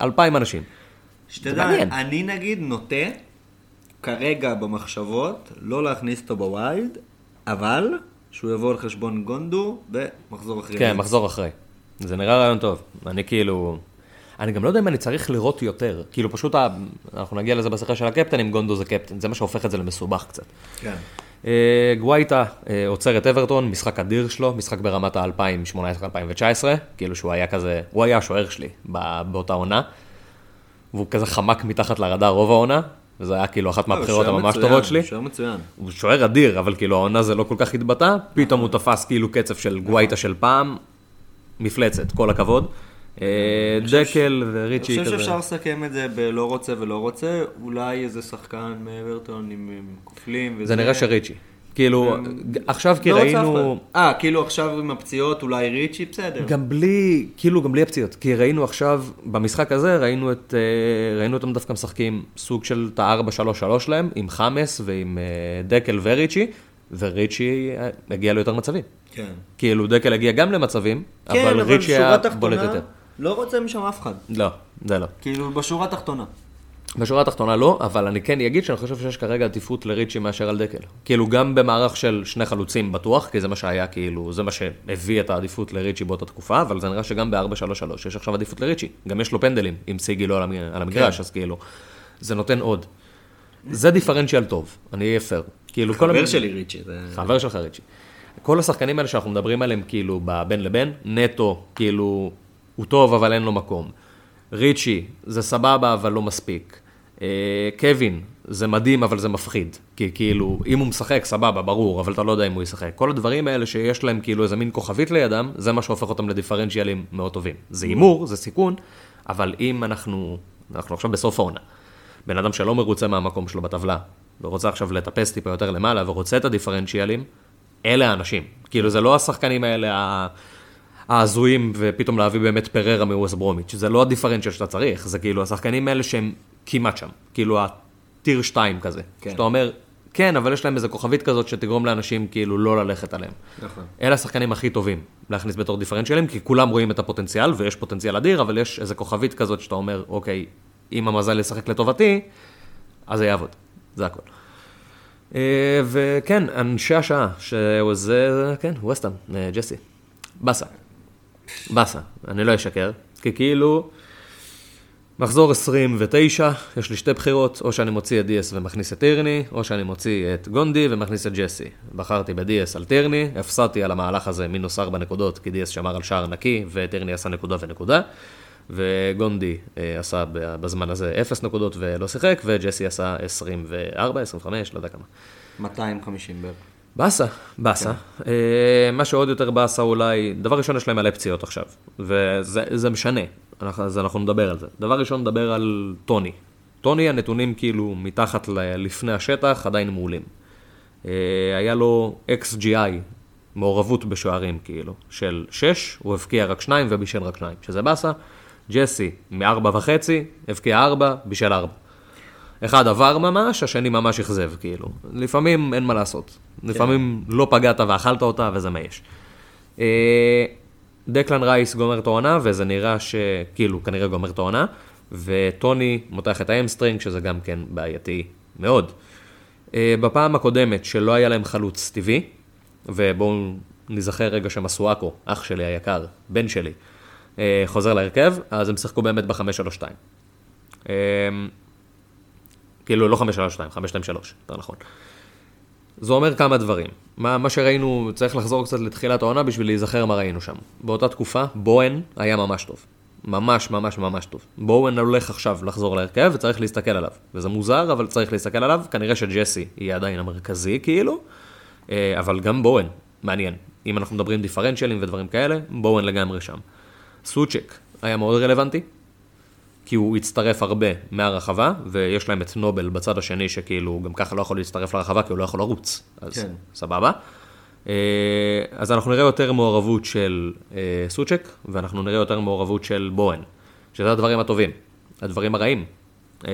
אלפיים אנשים. שתדע. אני נגיד נוטה כרגע במחשבות לא להכניס אותו ב wild, אבל שהוא יבוא על חשבון גונדו במחזור אחרי. כן, מחזור אחרי. זה נראה רעיון טוב. אני כאילו... אני גם לא יודע אם אני צריך לראות יותר. כאילו פשוט, ה- אנחנו נגיע לזה בשיחה של הקפטנים, גונדו זה קפטן, זה מה שהופך את זה למסובך קצת. כן. אה, גווייטה אה, עוצר את אברטון, משחק אדיר שלו, משחק ברמת ה-2018-2019, כאילו שהוא היה כזה, הוא היה השוער שלי ב- באותה עונה, והוא כזה חמק מתחת לרדאר רוב העונה, וזה היה כאילו אחת מהבחירות הוא שוער הממש טובות שלי. הוא שוער מצוין. הוא שוער אדיר, אבל כאילו העונה זה לא כל כך התבטא, פתאום הוא תפס כאילו קצב של גווייטה של פעם, מפלצת, כל הכבוד. אה, דקל אני וריצ'י חושב כזה. שאפשר לסכם את זה בלא רוצה ולא רוצה, אולי איזה שחקן מאברטון עם כופלים וזה. זה נראה שריצ'י. כאילו, עכשיו כי לא ראינו... אה, כאילו עכשיו עם הפציעות אולי ריצ'י, בסדר. גם בלי, כאילו גם בלי הפציעות, כי ראינו עכשיו, במשחק הזה, ראינו, את, אה, ראינו אותם דווקא משחקים סוג של את ה-4-3-3 שלהם, עם חמאס ועם אה, דקל וריצ'י, וריצ'י אה, הגיע ליותר מצבים. כן. כאילו דקל הגיע גם למצבים, כן, אבל אבל ריצ'י היה בולט יותר. לא רוצה משם אף אחד. לא, זה לא. כאילו, בשורה התחתונה. בשורה התחתונה לא, אבל אני כן אגיד שאני חושב שיש כרגע עדיפות לריצ'י מאשר על דקל. כאילו גם במערך של שני חלוצים בטוח, כי זה מה שהיה כאילו, זה מה שהביא את העדיפות לריצ'י באותה תקופה, אבל זה נראה שגם ב-4-3-3 יש עכשיו עדיפות לריצ'י. גם יש לו פנדלים, עם סיגי לא על המ- על המגרש, כן. אז כאילו, זה נותן עוד. זה דיפרנציאל טוב, אני אהיה פייר. כאילו. חבר המ- שלי ריצ'י. זה- חבר שלך ריצ'י. כל השחקנים האלה שאנחנו מדברים עליהם כאילו בין לבין, נטו, כאילו, הוא טוב אבל אין לו מקום. ריצ'י, זה סבבה אבל לא מספיק. אה, קווין, זה מדהים אבל זה מפחיד. כי כאילו, אם הוא משחק, סבבה, ברור, אבל אתה לא יודע אם הוא ישחק. כל הדברים האלה שיש להם כאילו איזה מין כוכבית לידם, זה מה שהופך אותם לדיפרנציאלים מאוד טובים. זה הימור, זה סיכון, אבל אם אנחנו, אנחנו עכשיו בסוף העונה. בן אדם שלא מרוצה מהמקום שלו בטבלה, ורוצה עכשיו לטפס טיפה יותר למעלה, ורוצה את הדיפרנציאלים, אלה האנשים. כאילו, זה לא השחקנים האלה ההזויים, ופתאום להביא באמת פררה מווסט ברומיץ'. זה לא הדיפרנציאל שאתה צריך, זה כאילו השחקנים האלה שהם כמעט שם. כאילו, הטיר 2 כזה. כן. שאתה אומר, כן, אבל יש להם איזה כוכבית כזאת שתגרום לאנשים כאילו לא ללכת עליהם. נכון. אלה השחקנים הכי טובים להכניס בתור דיפרנציאלים, כי כולם רואים את הפוטנציאל, ויש פוטנציאל אדיר, אבל יש איזה כוכבית כזאת שאתה אומר, אוקיי, אם המזל ישחק לטובתי, אז זה יעבוד, זה הכל. אה, וכן, אנשי השעה, שזה, כן, ווסטהאם, אה, ג'סי. באסה. באסה, אני לא אשקר, כי כאילו, מחזור 29, יש לי שתי בחירות, או שאני מוציא את דיאס ומכניס את טירני, או שאני מוציא את גונדי ומכניס את ג'סי. בחרתי בדיאס על טירני, הפסדתי על המהלך הזה מינוס 4 נקודות, כי דיאס שמר על שער נקי, וטירני עשה נקודה ונקודה, וגונדי אה, עשה בזמן הזה 0 נקודות ולא שיחק, וג'סי עשה 24, 25, לא יודע כמה. 250 בערך. באסה, באסה. אה, מה שעוד יותר באסה אולי, דבר ראשון יש להם מלא פציעות עכשיו, וזה זה משנה, אנחנו, אז אנחנו נדבר על זה. דבר ראשון נדבר על טוני. טוני, הנתונים כאילו מתחת ל- לפני השטח עדיין מעולים. אה, היה לו XGI, מעורבות בשוערים כאילו, של 6, הוא הבקיע רק 2 ובישל רק 2, שזה באסה. ג'סי, מ-4 וחצי, הבקיע 4, בישל 4. אחד עבר ממש, השני ממש אכזב, כאילו. לפעמים אין מה לעשות. לפעמים לא פגעת ואכלת אותה, וזה מה יש. אה, דקלן רייס גומר את העונה, וזה נראה שכאילו, כנראה גומר את העונה, ואנטוניו מותח את ה hamstring, שזה גם כן בעייתי מאוד. אה, בפעם הקודמת, שלא היה להם חלוץ טבעי, ובואו נזכר רגע שמסואקו, אח שלי היקר, בן שלי, אה, חוזר להרכב, אז הם שיחקו באמת ב-5-3-2. כאילו לא 532, 523, יותר נכון. זה אומר כמה דברים. מה, מה שראינו, צריך לחזור קצת לתחילת העונה בשביל להיזכר מה ראינו שם. באותה תקופה, בוהן היה ממש טוב. ממש ממש ממש טוב. בוהן הולך עכשיו לחזור להרכב וצריך להסתכל עליו. וזה מוזר, אבל צריך להסתכל עליו. כנראה שג'סי יהיה עדיין המרכזי כאילו, אה, אבל גם בוהן, מעניין. אם אנחנו מדברים דיפרנציאלים ודברים כאלה, בוהן לגמרי שם. סוצ'ק היה מאוד רלוונטי, כי הוא הצטרף הרבה מהרחבה, ויש להם את נובל בצד השני, שכאילו גם ככה לא יכול להצטרף לרחבה, כי הוא לא יכול לרוץ. אז כן. סבבה. אה, אז אנחנו נראה יותר מעורבות של אה, סוצ'ק, ואנחנו נראה יותר מעורבות של בוהן, שזה הדברים הטובים. הדברים הרעים, אה,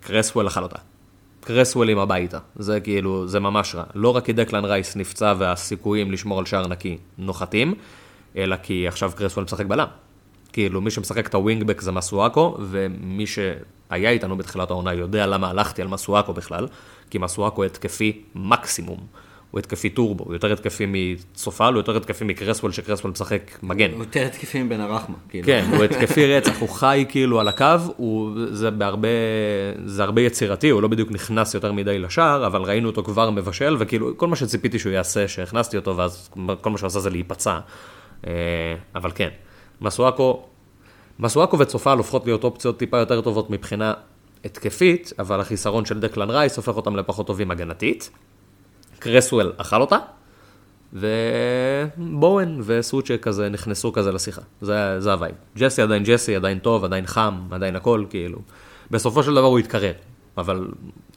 קרסוול אכל אותה. קרסוול עם הביתה, זה כאילו, זה ממש רע. לא רק כי דקלן רייס נפצע והסיכויים לשמור על שער נקי פוחתים, אלא כי עכשיו קרסוול משחק בלם. כאילו, מי שמשחק את ה wingback זה מסואקו, ומי שהיה איתנו בתחילת העונה יודע למה הלכתי על מסואקו בכלל, כי מסואקו התקפי מקסימום. הוא התקפי טורבו, הוא יותר התקפי מצופל, הוא יותר התקפי מקרסוול, שקרסוול משחק מגן. הוא יותר התקפי מבן הרחמה, כאילו. כן, הוא התקפי רצח, הוא חי כאילו על הקו, הוא, זה בהרבה, זה הרבה יצירתי, הוא לא בדיוק נכנס יותר מדי לשער, אבל ראינו אותו כבר מבשל, וכאילו, כל מה שציפיתי שהוא יעשה, שהכנסתי אותו, ואז כל מה שהוא עשה זה להיפצע. אה, אבל כן, מסואקו, מסואקו וצופל הופכות להיות אופציות טיפה יותר טובות מבחינה התקפית, אבל החיסרון של דקלן רייס הופך אותם לפחות טובים הגנתית. קרסוול אכל אותה, ובאוון וסוצ'ק כזה נכנסו כזה לשיחה, זה, זה ה vibe. ג'סי עדיין ג'סי, עדיין טוב, עדיין חם, עדיין הכל, כאילו. בסופו של דבר הוא יתקרר. אבל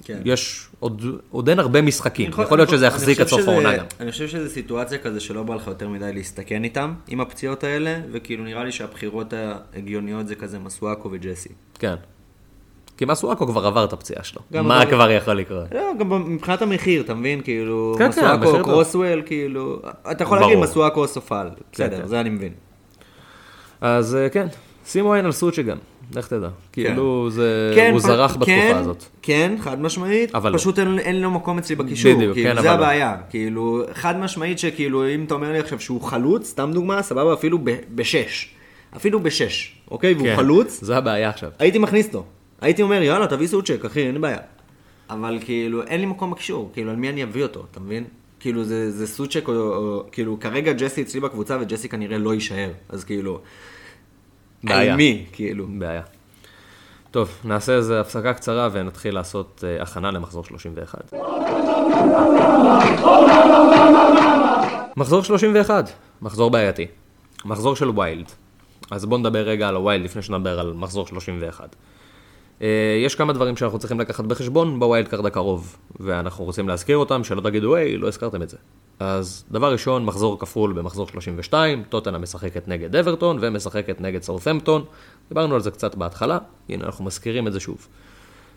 כן. יש עוד, עוד אין הרבה משחקים, אני יכול להיות שזה יחזיק עד סוף העונה גם. אני חושב שזו סיטואציה כזה שלא בא לך יותר מדי להסתכן איתם, עם הפציעות האלה, וכאילו נראה לי שהבחירות ההגיוניות זה כזה מסואקו וג'סי. כן. כי מסואקו כבר עבר את הפציעה שלו. מה אבל- כבר יכול לקרות? לא, גם מבחינת המחיר, אתה מבין? כאילו, כן, כן, מסואקו, טוב. קרוסוול, כאילו, אתה יכול ברור. להגיד מסואקו או סופל, בסדר, כן. זה אני מבין. אז אה, כן, שימו עין על סוצ'י גם, לך תדע. כאילו, זה, כן, הוא פ- זרח בתקופה כן, הזאת. כן, חד משמעית, אבל לא. פשוט אין, אין לו מקום אצלי בקישור, בדיוק, כאילו, כן, זה אבל לא. הבעיה, כאילו, חד משמעית שכאילו, אם אתה אומר לי עכשיו שהוא חלוץ, סתם דוגמה, סבבה, אפילו ב- בשש, אפילו בשש, אוקיי, והוא כן, חלוץ, זה הבעיה עכשיו. הייתי מכניס אותו, הייתי אומר, יאללה, תביא סוצ'ק, אחי, אין בעיה. אבל כאילו, אין לי מקום בקישור, כאילו, על מי אני אביא אותו, אתה מבין? כאילו, זה, זה סוצ'ק, או, או, כאילו, כרגע ג'סי אצלי בקבוצה, וג'סי כנראה לא יישאר, אז כאילו, בעיה. על מי, כאילו. בעיה. טוב, נעשה איזה הפסקה קצרה ונתחיל לעשות אה, הכנה למחזור 31. מחזור 31, מחזור בעייתי. מחזור של wild. אז בואו נדבר רגע על ה wild לפני שנדבר על מחזור 31. אה, יש כמה דברים שאנחנו צריכים לקחת בחשבון ב wild card הקרוב, ואנחנו רוצים להזכיר אותם, שלא תגידו, היי, לא הזכרתם את זה. אז דבר ראשון, מחזור כפול במחזור 32, טוטנהאם משחקת נגד אברטון ומשחקת נגד סאות'מפטון. דיברנו על זה קצת בהתחלה, הנה אנחנו מזכירים את זה שוב.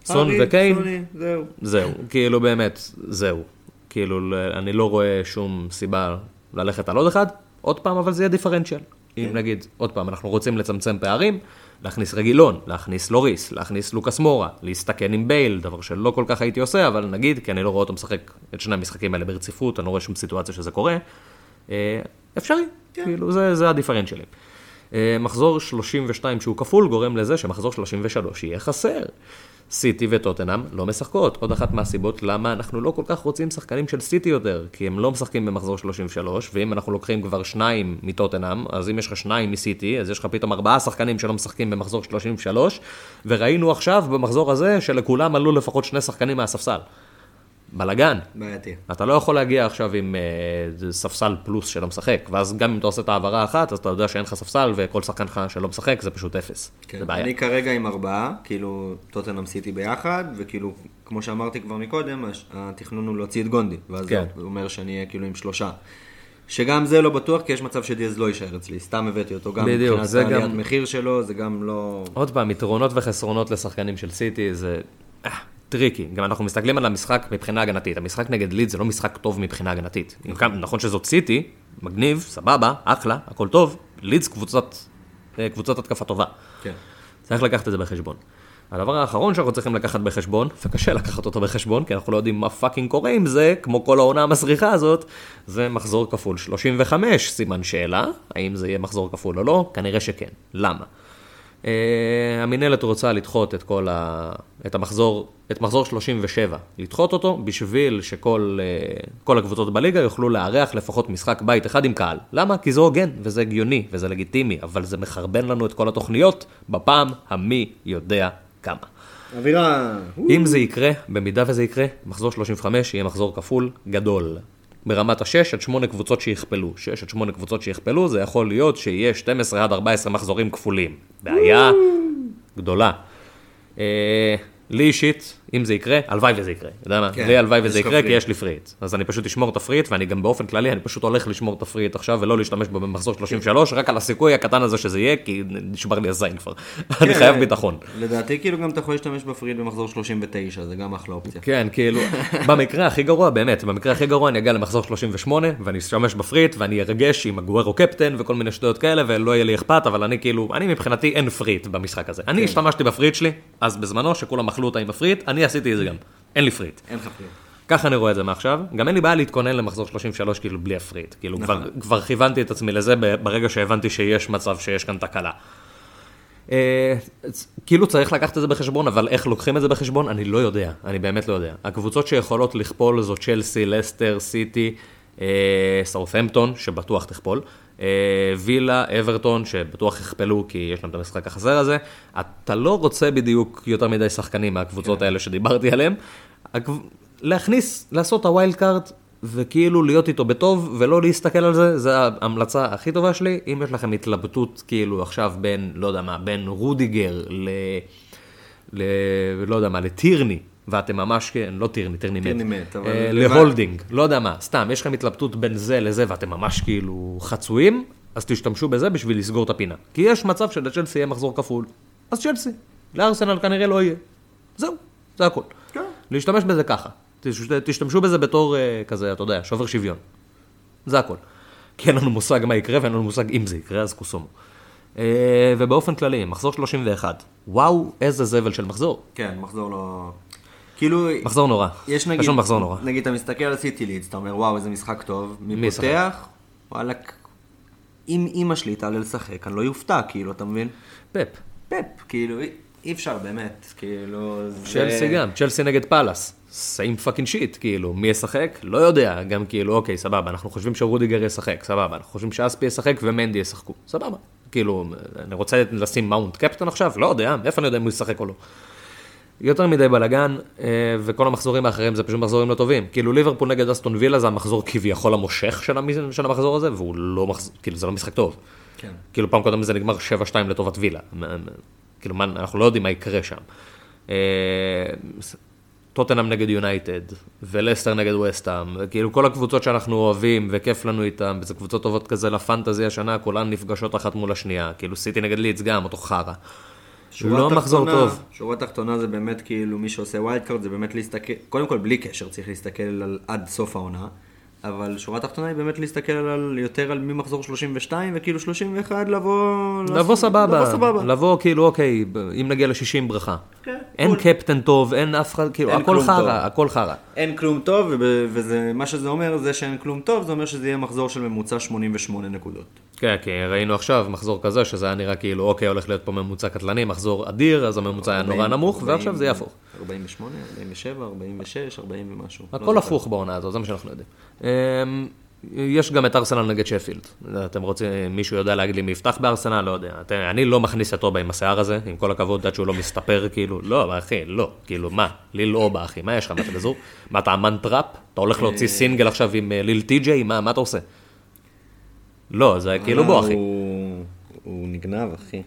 סון וקיין, סוני, זהו. זהו, כאילו באמת, זהו. כאילו, אני לא רואה שום סיבה ללכת על עוד אחד, עוד פעם, אבל זה יהיה דיפרנציאל. אם נגיד, עוד פעם, אנחנו רוצים לצמצם פערים, להכניס רגילון, להכניס לוריס, להכניס לוקאס מורה, להסתכן עם בייל, דבר שלא כל כך הייתי עושה, אבל נגיד, כי אני לא רואה אותו משחק את שני המשחקים האלה ברציפות, אני לא רואה שום סיטואציה שזה קורה, אה, אפשרי, כאילו, זה, זה הדיפרנציאלים. אה, מחזור 32 שהוא כפול גורם לזה שמחזור 33 יהיה חסר. סיטי וטוטנאם לא משחקות. עוד אחת מהסיבות למה אנחנו לא כל כך רוצים שחקנים של סיטי יותר, כי הם לא משחקים במחזור 33, ואם אנחנו לוקחים כבר שניים מטוטנאם, אז אם יש לך שניים מסיטי, אז יש לך פתאום ארבעה שחקנים שלא משחקים במחזור 33, וראינו עכשיו במחזור הזה שלכולם עלו לפחות שני שחקנים מהספסל. בלאגן. בעייתי. אתה לא יכול להגיע עכשיו עם אה, ספסל פלוס שלא משחק, ואז גם אם אתה עושה את העברה אחת, אז אתה יודע שאין לך ספסל, וכל שחקן שלך שלא משחק זה פשוט אפס. כן. זה בעיה. אני כרגע עם ארבעה, כאילו טוטנאם סיטי ביחד, וכאילו, כמו שאמרתי כבר מקודם, התכנון הוא להוציא את גונדי, ואז כן. זה אומר שאני אהיה כאילו עם שלושה. שגם זה לא בטוח, כי יש מצב שדיאז לא יישאר אצלי, סתם הבאתי אותו גם בדיוק, מבחינת העליית גם- מחיר שלו, זה גם לא... עוד פעם, יתרונות וחסרונות לשחקנים של סיטי זה אה, tricky. גם אנחנו מסתכלים על המשחק מבחינה הגנתית. המשחק נגד לידס זה לא משחק טוב מבחינה הגנתית. נכון שזאת סיטי, מגניב, סבבה, אחלה, הכל טוב. לידס קבוצת, אה, קבוצת התקפה טובה. כן. צריך לקחת את זה בחשבון. הדבר האחרון שאנחנו צריכים לקחת בחשבון, וקשה לקחת אותו בחשבון, כי אנחנו לא יודעים מה fucking קורה עם זה, כמו כל העונה המסריחה הזאת, זה מחזור כפול 35, סימן שאלה, האם זה יהיה מחזור כפול או לא? כנראה שכן. למה? Uh, המינהלת רוצה לדחות את כל ה... את המחזור, את מחזור 37, לדחות אותו בשביל שכל uh, כל הקבוצות בליגה יוכלו לארח לפחות משחק בית אחד עם קהל. למה? כי זה הוגן וזה הגיוני וזה לגיטימי, אבל זה מחרבן לנו את כל התוכניות בפעם המי יודע כמה. אווירה... אם זה יקרה, במידה וזה יקרה, מחזור 35 יהיה מחזור כפול גדול. ברמת ה-6 עד 8 קבוצות שיכפלו. 6 עד 8 קבוצות שיכפלו, זה יכול להיות שיהיה 12 עד 14 מחזורים כפולים. בעיה גדולה. אה, לי אישית, אם זה יקרה, הלוואי וזה יקרה. אתה יודע מה? כן, לי הלוואי וזה יקרה, כי. יש לי free hit. אז אני פשוט אשמור את ה free hit, ואני גם באופן כללי, אני פשוט הולך לשמור את ה free hit עכשיו, ולא להשתמש בו במחזור 33, רק על הסיכוי הקטן הזה שזה יהיה, כי נשבר לי הזין כבר. אני כן, חייב ביטחון. לדעתי כאילו גם אתה יכול להשתמש ב free hit במחזור 39, זה גם אחלה אופציה. כן, כאילו, במקרה הכי גרוע, באמת, במקרה הכי גרוע אני אגיע למחזור 38, ואני אשתמש ב free hit, ואני ארגש עם אגוורו קפטן וכל מיני שטויות כאלה, ולא יהיה לי אכפת, אבל אני כאילו, אני מבחינתי אין free hit במשחק הזה. אני השתמשתי ב free hit שלי, אז בזמנו, שכולם אכלו אותה עם ה free hit, אני עשיתי את זה גם. אין לי free hit. אין לך free hit. ככה אני רואה את זה מעכשיו. גם אין לי בעיה להתכונן למחזור 33 כאילו בלי ה free hit. כאילו כבר, כבר כיוונתי את עצמי לזה ברגע שהבנתי שיש מצב שיש כאן תקלה. אה, כאילו צריך לקחת את זה בחשבון, אבל איך לוקחים את זה בחשבון, אני לא יודע, אני באמת לא יודע. הקבוצות שיכולות לכפול זו צ'לסי, לסטר, סיטי, סאות'מפטון, שבטוח תכפול, אה, וילה, אברטון, שבטוח יכפלו כי יש להם את המשחק החסר הזה. אתה לא רוצה בדיוק יותר מדי שחקנים מהקבוצות האלה שדיברתי עליהם. להכניס, לעשות את ה wild card, וכאילו להיות איתו בטוב, ולא להסתכל על זה, זה ההמלצה הכי טובה שלי. אם יש לכם התלבטות כאילו עכשיו בין, לא יודע מה, בין רודיגר ל... ל... לא יודע מה, לטירני, ואתם ממש, כן, לא טירני, טירני מת. טירני מת, אבל- אה, להולדינג, לא יודע מה, סתם, יש לכם התלבטות בין זה לזה ואתם ממש כאילו חצויים, אז תשתמשו בזה בשביל לסגור את הפינה. כי יש מצב שלצ'לסי יהיה מחזור כפול, אז צ'לסי, לארסנל כנראה לא יהיה. זהו, זה הכל. כן. להשתמש בזה ככה. תש- תשתמשו בזה בתור אה, כזה, אתה יודע, שובר שוויון. זה הכל. כי אין לנו מושג מה יקרה ואין לנו מושג אם זה יקרה, אז קוסומו. אה, ובאופן כללי, מחזור 31. וואו, איזה זבל של מחזור. כן, מחזור לא... כאילו, מחזור נורא. יש נגיד, פשוט מחזור נורא. נגיד אתה מסתכל על סיטי לידס, אתה אומר וואו איזה משחק טוב, מי? פותח, וואלכ, אם אימא שלי תעלה לשחק, אני לא יופתע, כאילו, אתה מבין? פפ. פפ, כאילו, אי- אפשר באמת, כאילו, זה... צ'לסי גם, צ'לסי נגד פאלאס. same fucking shit, כאילו, מי ישחק? לא יודע, גם כאילו, אוקיי, סבבה, אנחנו חושבים שרודיגר ישחק, סבבה, אנחנו חושבים שאספי ישחק ומנדי ישחקו, סבבה. כאילו, אני רוצה לשים מאונט קפטן עכשיו? לא יודע, איפה אני יודע אם הוא ישחק או לא. יותר מדי בלאגן, אה, וכל המחזורים האחרים זה פשוט מחזורים לא טובים. כאילו ליברפול נגד אסטון וילה זה המחזור כביכול המושך של, המ... של המחזור הזה, והוא לא מחזור, כאילו זה לא משחק טוב. כן. כאילו פעם קודם זה נגמר 7-2 לטובת וילה. כאילו מה, אנחנו לא יודעים מה יקרה שם. אה, טוטנאם נגד יונייטד, ולסטר נגד וסטאם, כאילו כל הקבוצות שאנחנו אוהבים וכיף לנו איתם, וזה קבוצות טובות כזה לפנטזי השנה, כולן נפגשות אחת מול השנייה, כאילו סיטי נגד לידס גם, אותו חרא. לא מחזור תחתונה- טוב. שורה תחתונה זה באמת כאילו, מי שעושה wild card זה באמת להסתכל, קודם כל בלי קשר צריך להסתכל על עד סוף העונה, אבל שורה תחתונה היא באמת להסתכל על יותר על ממחזור 32, וכאילו 31 לבוא... לבוא סבבה, לבוא סבבה. לבוא כאילו אוקיי, אם נגיע ל-60 ברכה. כן, אין cool. קפטן טוב, אין אף אחד, כאילו הכל. חרא, הכל חרא. אין כלום טוב, וב- וזה, מה שזה אומר, זה שאין כלום טוב, זה אומר שזה יהיה מחזור של ממוצע 88 נקודות. כן, כי ראינו עכשיו מחזור כזה, שזה היה נראה כאילו, אוקיי, הולך להיות פה ממוצע קטלני, מחזור אדיר, אז הממוצע היה נורא 40, נמוך, 40, ועכשיו זה יהפוך. 48, 47, 46, 40 ומשהו. לא הכל זוכר. הפוך בעונה הזאת, זה מה שאנחנו יודעים. אמ, יש גם את ארסנל נגד שפילד. אתם רוצים, מישהו יודע להגיד לי מי יפתח בארסנל? לא יודע. אתם- אני לא מכניס את אובה עם השיער הזה, עם כל הכבוד, עד שהוא לא מסתפר, כאילו, לא, אחי, לא. כאילו, מה? Lil אובה, אחי, מה יש לך? מה אתה בזור? מה, אתה אמן trap? אתה הולך להוציא סינגל עכשיו עם אה, Lil Tjay? מה מה אתה עושה? לא, זה כאילו בוא, אחי. הוא- הוא נגנב, אחי.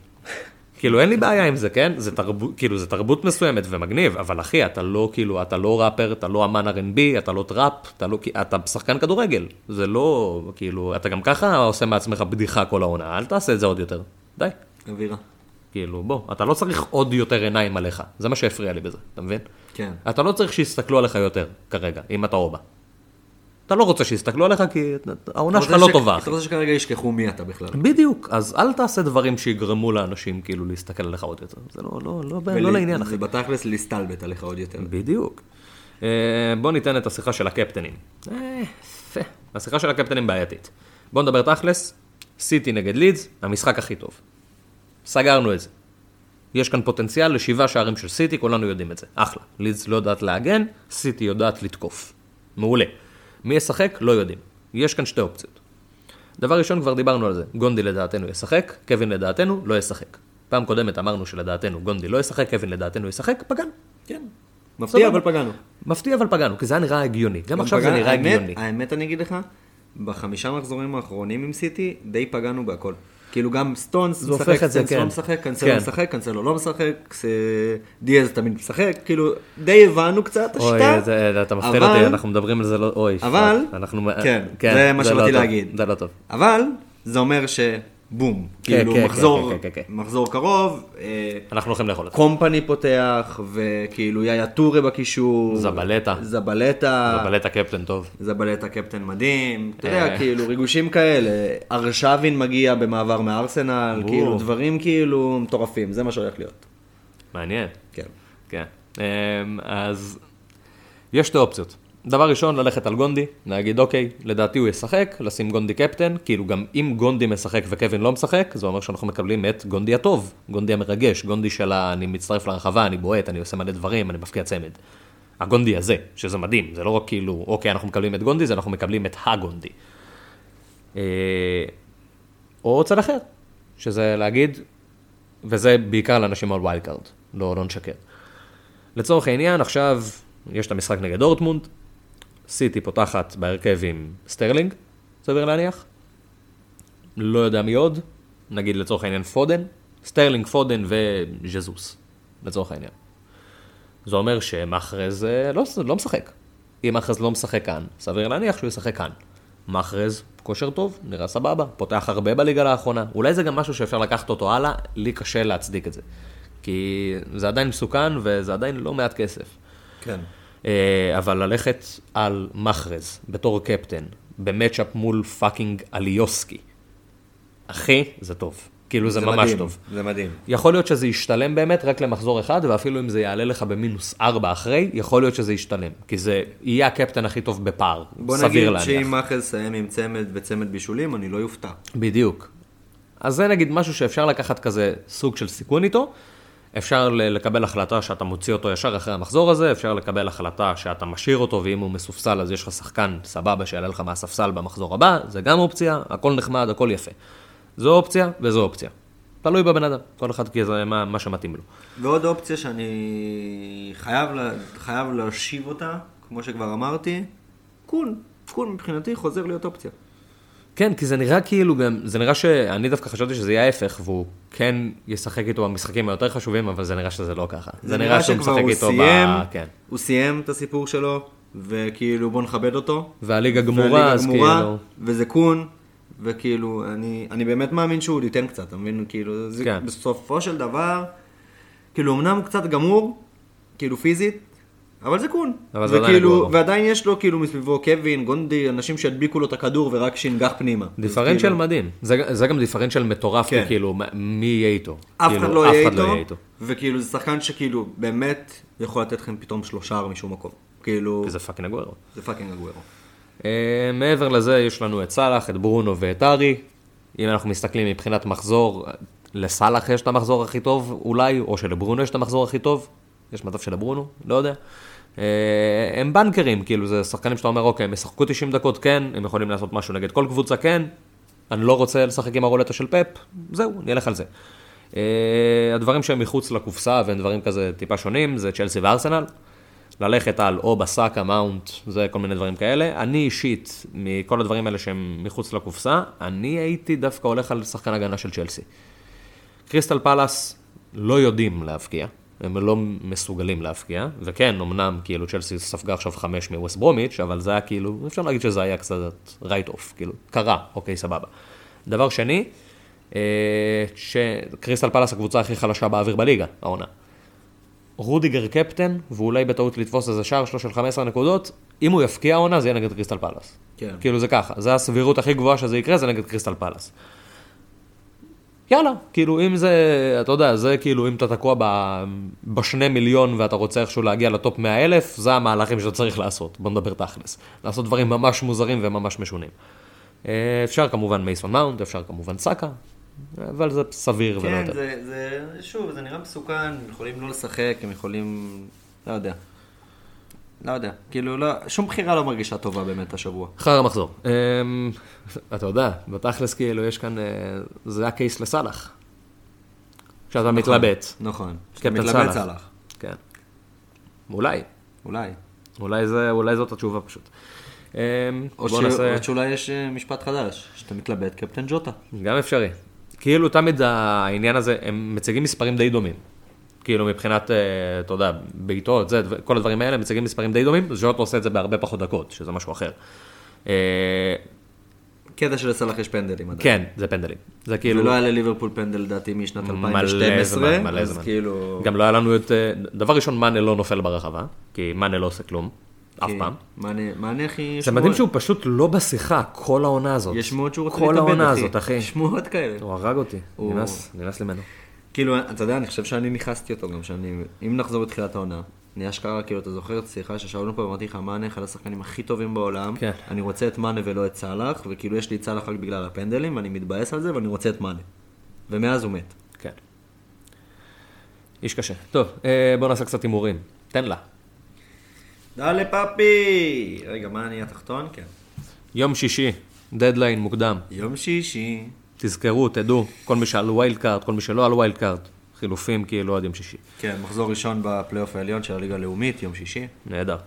כאילו אין לי בעיה עם זה, כן? זה תרבות, כאילו זה תרבות מסוימת ומגניב, אבל אחי, אתה לא כאילו, אתה לא ראפר, אתה לא אמן R&B, אתה לא trap, אתה לא, אתה שחקן כדורגל. זה לא, כאילו, אתה גם ככה עושה מעצמך בדיחה כל העונה, אל תעשה את זה עוד יותר. די. אווירה. כאילו, בוא, אתה לא צריך עוד יותר עיניים עליך, זה מה שהפריע לי בזה, אתה מבין? כן. אתה לא צריך שיסתכלו עליך יותר, כרגע, אם אתה אובה. אתה לא רוצה שיסתכלו עליך כי העונה שלך לא ש- טובה. אתה רוצה שכרגע ישכחו מי אתה בכלל. בדיוק, אז אל תעשה דברים שיגרמו לאנשים כאילו להסתכל עליך עוד יותר. זה לא, לא, לא, לא, לא לעניין, אחי. זה בתכלס להסתלבט עליך עוד יותר. בדיוק. אה, בוא ניתן את השיחה של הקפטנים. אה, יפה. השיחה של הקפטנים בעייתית. בוא נדבר תכלס, סיטי נגד לידס, המשחק הכי טוב. סגרנו את זה. יש כאן פוטנציאל לשבעה שערים של סיטי, כולנו יודעים את זה. אחלה. לידס לא יודעת להגן, סיטי יודעת לתקוף. מעולה. מי ישחק? לא יודעים. יש כאן שתי אופציות. דבר ראשון, כבר דיברנו על זה. גונדי לדעתנו ישחק, קווין לדעתנו לא ישחק. פעם קודמת אמרנו שלדעתנו גונדי לא ישחק, קווין לדעתנו ישחק, פגענו. כן. מפתיע. אבל פגענו. מפתיע אבל פגענו, כי זה היה נראה הגיוני. גם עכשיו זה פגענו- נראה האמת- הגיוני. האמת, אני אגיד לך, בחמישה מחזורים האחרונים עם סיטי, די פגענו בהכל. כאילו גם סטונס משחק, סטונס לא כן. משחק, קנסלו כן. משחק, קנסלו לא משחק, דיאז תמיד משחק, כאילו, די הבנו קצת את אוי, השיטה. זה- אתה מפחיד אותי, אנחנו מדברים על זה לא... אוי, אבל- אנחנו... כן, זה מה לא שבאתי טוב, להגיד. זה לא טוב. אבל, זה אומר שבום, כאילו כן, מחזור, כן, כן, כן, כן. מחזור קרוב, אה, אנחנו הולכים לאכול את זה. קומפני פותח, וכאילו יאיה טורי בקישור. זבלטה. זבלטה. זבלט הקפטן טוב. זבלטה קפטן מדהים, אתה אה. יודע, כאילו ריגושים כאלה, ארשבין מגיע במעבר מארסנל. כאילו דברים כאילו מטורפים, זה מה שהולך להיות. מעניין. כן. כן. אמ, אז יש שתי אופציות. דבר ראשון, ללכת על גונדי, להגיד אוקיי, לדעתי הוא ישחק, לשים גונדי קפטן, כאילו גם אם גונדי משחק וקווין לא משחק, זה אומר שאנחנו מקבלים את גונדי הטוב, גונדי המרגש, גונדי של ה... אני מצטרף לרחבה, אני בועט, אני עושה מלא דברים, אני מפקיע צמד. הגונדי הזה, שזה מדהים, זה לא רק כאילו, אוקיי, אנחנו מקבלים את גונדי, זה אנחנו מקבלים את הגונדי. אה, או צד אחר, שזה להגיד, וזה בעיקר לאנשים על wild card, לא, לא נשקר. לצורך העניין, עכשיו יש את המשחק נגד דורטמונד, סיטי פותחת בהרכב עם סטרלינג, סביר להניח. לא יודע מי עוד, נגיד לצורך העניין פודן, סטרלינג, פודן וז'זוס, לצורך העניין. זה אומר שמאחרז אה, לא, לא משחק. אם מאחרז לא משחק כאן, סביר להניח שהוא ישחק כאן. מאחרז, כושר טוב, נראה סבבה, פותח הרבה בליגה לאחרונה. אולי זה גם משהו שאפשר לקחת אותו הלאה, לי קשה להצדיק את זה. כי זה עדיין מסוכן וזה עדיין לא מעט כסף. כן. אה, אבל ללכת על מחרז בתור קפטן, ב matchup מול fucking אליוסקי, אחי, זה טוב. כאילו זה, ממש מדהים, טוב. זה מדהים. יכול להיות שזה ישתלם באמת רק למחזור אחד, ואפילו אם זה יעלה לך במינוס ארבע אחרי, יכול להיות שזה ישתלם. כי זה יהיה הקפטן הכי טוב בפער, בוא סביר נגיד להניח. שאם מאחז יסיים עם צמד וצמד בישולים, אני לא יופתע. בדיוק. אז זה נגיד משהו שאפשר לקחת כזה סוג של סיכון איתו. אפשר לקבל החלטה שאתה מוציא אותו ישר אחרי המחזור הזה, אפשר לקבל החלטה שאתה משאיר אותו, ואם הוא מסופסל אז יש לך שחקן סבבה שיעלה לך מהספסל במחזור הבא, זה גם אופציה, הכל נחמד, הכל יפה. זו אופציה וזו אופציה. תלוי בבן אדם, כל אחד כי זה מה, מה שמתאים לו. ועוד אופציה שאני חייב, לה, חייב להשיב אותה, כמו שכבר אמרתי, קון. קון מבחינתי חוזר להיות אופציה. כן, כי זה נראה כאילו גם, זה נראה שאני דווקא חשבתי שזה יהיה ההפך, והוא כן ישחק איתו במשחקים היותר חשובים, אבל זה נראה שזה לא ככה. זה, נראה שהוא משחק איתו סיים, ב... כן. הוא סיים את הסיפור שלו, וכאילו בוא נכבד אותו. והליגה גמורה, והליגה אז גמורה, כאילו... וזה קון, וכאילו, אני, אני באמת מאמין שהוא עוד ייתן קצת, אתה מבין? כאילו, זה, כן. בסופו של דבר, כאילו, אמנם הוא קצת גמור, כאילו פיזית, אבל זה קון. אבל זה עדיין וכאילו. ועדיין יש לו כאילו מסביבו קווין, גונדי, אנשים שהדביקו לו את הכדור ורק שינגח פנימה. דיפרנציאל כאילו, מדהים. זה, זה גם דיפרנציאל מטורף, כן. כאילו, מי יהיה איתו? אף כאילו, אחד לא יהיה אף אחד איתו, וכאילו זה שחקן שכאילו באמת יכול לתת לכם פתאום שלושה משום מקום. כאילו, זה פאקינג הגוורו. זה פאקינג הגוורו. אה, מעבר לזה, יש לנו את סאלח, את ברונו ואת הארי. אם אנחנו מסתכלים מבחינת מחזור, לסאלח יש את המחזור הכי טוב אולי, או שלברונו יש את המחזור הכי טוב. יש מצב שלברונו, לא יודע. אה, הם בנקרים, כאילו, זה שחקנים שאתה אומר, אוקיי, הם ישחקו 90 דקות, כן, הם יכולים לעשות משהו נגד כל קבוצה, כן. אני לא רוצה לשחק עם הרולטה של פפ, זהו, נלך על זה. אה, הדברים שהם מחוץ לקופסה והם דברים כזה טיפה שונים, זה צ'לסי וארסנל. ללכת על או בסאקה, מאונט, זה כל מיני דברים כאלה. אני אישית, מכל הדברים האלה שהם מחוץ לקופסה, אני הייתי דווקא הולך על שחקן הגנה של צ'לסי. קריסטל פלאס לא יודעים להבקיע, הם לא מסוגלים להבקיע, וכן, אמנם כאילו צ'לסי ספגה עכשיו חמש מווסט ברומיץ', אבל זה היה כאילו, אפשר להגיד שזה היה קצת write off, כאילו, קרה, אוקיי, סבבה. דבר שני, אה, שקריסטל פלאס הקבוצה הכי חלשה באוויר בליגה, העונה. רודיגר קפטן, ואולי בטעות לתפוס איזה שער שלו של 15 נקודות, אם הוא יבקיע העונה זה יהיה נגד קריסטל פלאס. כן. כאילו זה ככה, זה הסבירות הכי גבוהה שזה יקרה, זה נגד קריסטל פלאס. יאללה, כאילו אם זה, אתה יודע, זה כאילו אם אתה תקוע ב, בשני מיליון ואתה רוצה איכשהו להגיע לטופ 100 אלף, זה המהלכים שאתה צריך לעשות, בוא נדבר תכלס. לעשות דברים ממש מוזרים וממש משונים. אה, אפשר כמובן מייסון מאונט, אפשר כמובן סאקה, אבל זה סביר ולא כן, יותר. זה, זה, שוב, זה נראה מסוכן, הם יכולים לא לשחק, הם יכולים, לא יודע. לא יודע, כאילו, לא, שום בחירה לא מרגישה טובה באמת השבוע. אחר המחזור. אמ, אתה יודע, בתכלס כאילו יש כאן, אה, זה הקייס לסאלח. כשאתה מתלבט. נכון. קפטן מתלבט סאלח. כן. אולי. אולי. אולי, זה, אולי זאת התשובה פשוט. אמ, או, ש... נעשה, או שאולי יש אה, משפט חדש, שאתה מתלבט קפטן ג'וטה. גם אפשרי. כאילו תמיד העניין הזה, הם מציגים מספרים די דומים. כאילו מבחינת, אה, אתה יודע, בעיטות, זה, כל הדברים האלה, מציגים מספרים די דומים, ז'וטו עושה את זה בהרבה פחות דקות, שזה משהו אחר. אה, קטע שלסאלח יש פנדלים עדיין. כן, זה פנדלים. זה כאילו... ולא היה לליברפול פנדל לדעתי משנת מלא 2012, זמן, מלא זמן. כאילו... גם לא היה לנו את... אה, דבר ראשון, מאנה לא נופל ברחבה, כי מאנה לא עושה כלום, אף כי פעם. מענה- מענה הכי... זה מדהים שהוא פשוט לא בשיחה כל העונה הזאת. יש שמועות שהוא רוצה כל להתאבד, העונה הזאת, אחי. שמועות כאלה. הוא הרג אותי, הוא- נמאס, נמאס לי ממנו. כאילו, אתה יודע, אני חושב שאני נכנסתי אותו גם, שאני... אם נחזור לתחילת העונה, אני אשכרה, כאילו, אתה זוכר את השיחה ששאלנו פה, ואמרתי לך, מאנה אחד השחקנים הכי טובים בעולם, כן. אני רוצה את מאנה ולא את סאלח, וכאילו יש לי את סאלח רק בגלל הפנדלים, ואני מתבאס על זה, ואני רוצה את מאנה. ומאז הוא מת. כן. איש קשה. טוב, אה, בוא נעשה קצת הימורים. תן לה. dale papi! רגע, מה אני התחתון? כן. יום שישי, דדליין מוקדם. יום שישי. תזכרו, תדעו, כל מי שעל wild card, כל מי שלא על wild card, חילופים כאילו עד יום שישי. כן, מחזור ראשון בפלייאוף העליון של הליגה הלאומית, יום שישי. נהדר.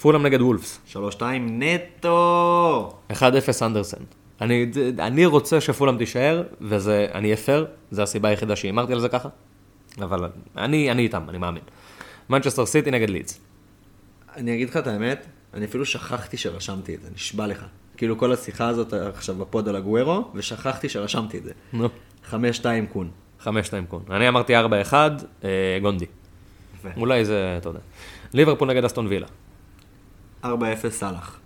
פולאם נגד וולפס, 3-2 נטו! 1-0 אנדרסן. אני, אני רוצה שפולאם תישאר, וזה, אני אהיה פייר, זו הסיבה היחידה שהימרתי על זה ככה, אבל אני, אני איתם, אני מאמין. מנצ'סטר סיטי נגד לידס. אני אגיד לך את האמת, אני אפילו שכחתי שרשמתי את זה, נשבע לך. כאילו כל השיחה הזאת עכשיו ב pod על אגוורו, ושכחתי שרשמתי את זה. נו. חמש, שתיים, קון. חמש שתיים קון. אני אמרתי ארבע אחד, אה, גונדי. יפה. אולי זה, אתה יודע. ליברפול נגד אסטון וילה. 4-0 סאלח.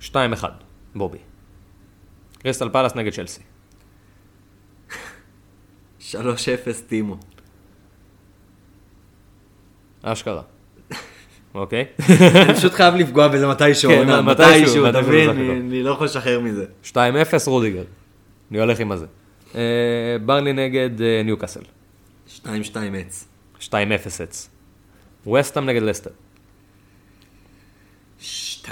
שתיים אחד, בובי. קריסטל פלאס נגד צ'לסי. 3-0 טימו. אשכרה. אוקיי? אני פשוט חייב לפגוע בזה מתישהו, כן, מתישהו, אתה מבין? אני- לא יכול לשחרר מזה. 2-0 רודיגר. אני הולך עם הזה. אה, ברלי נגד אה, ניוקאסל. 2-2 עץ. 2-0 אץ. וסטאם נגד לסטר. 2-1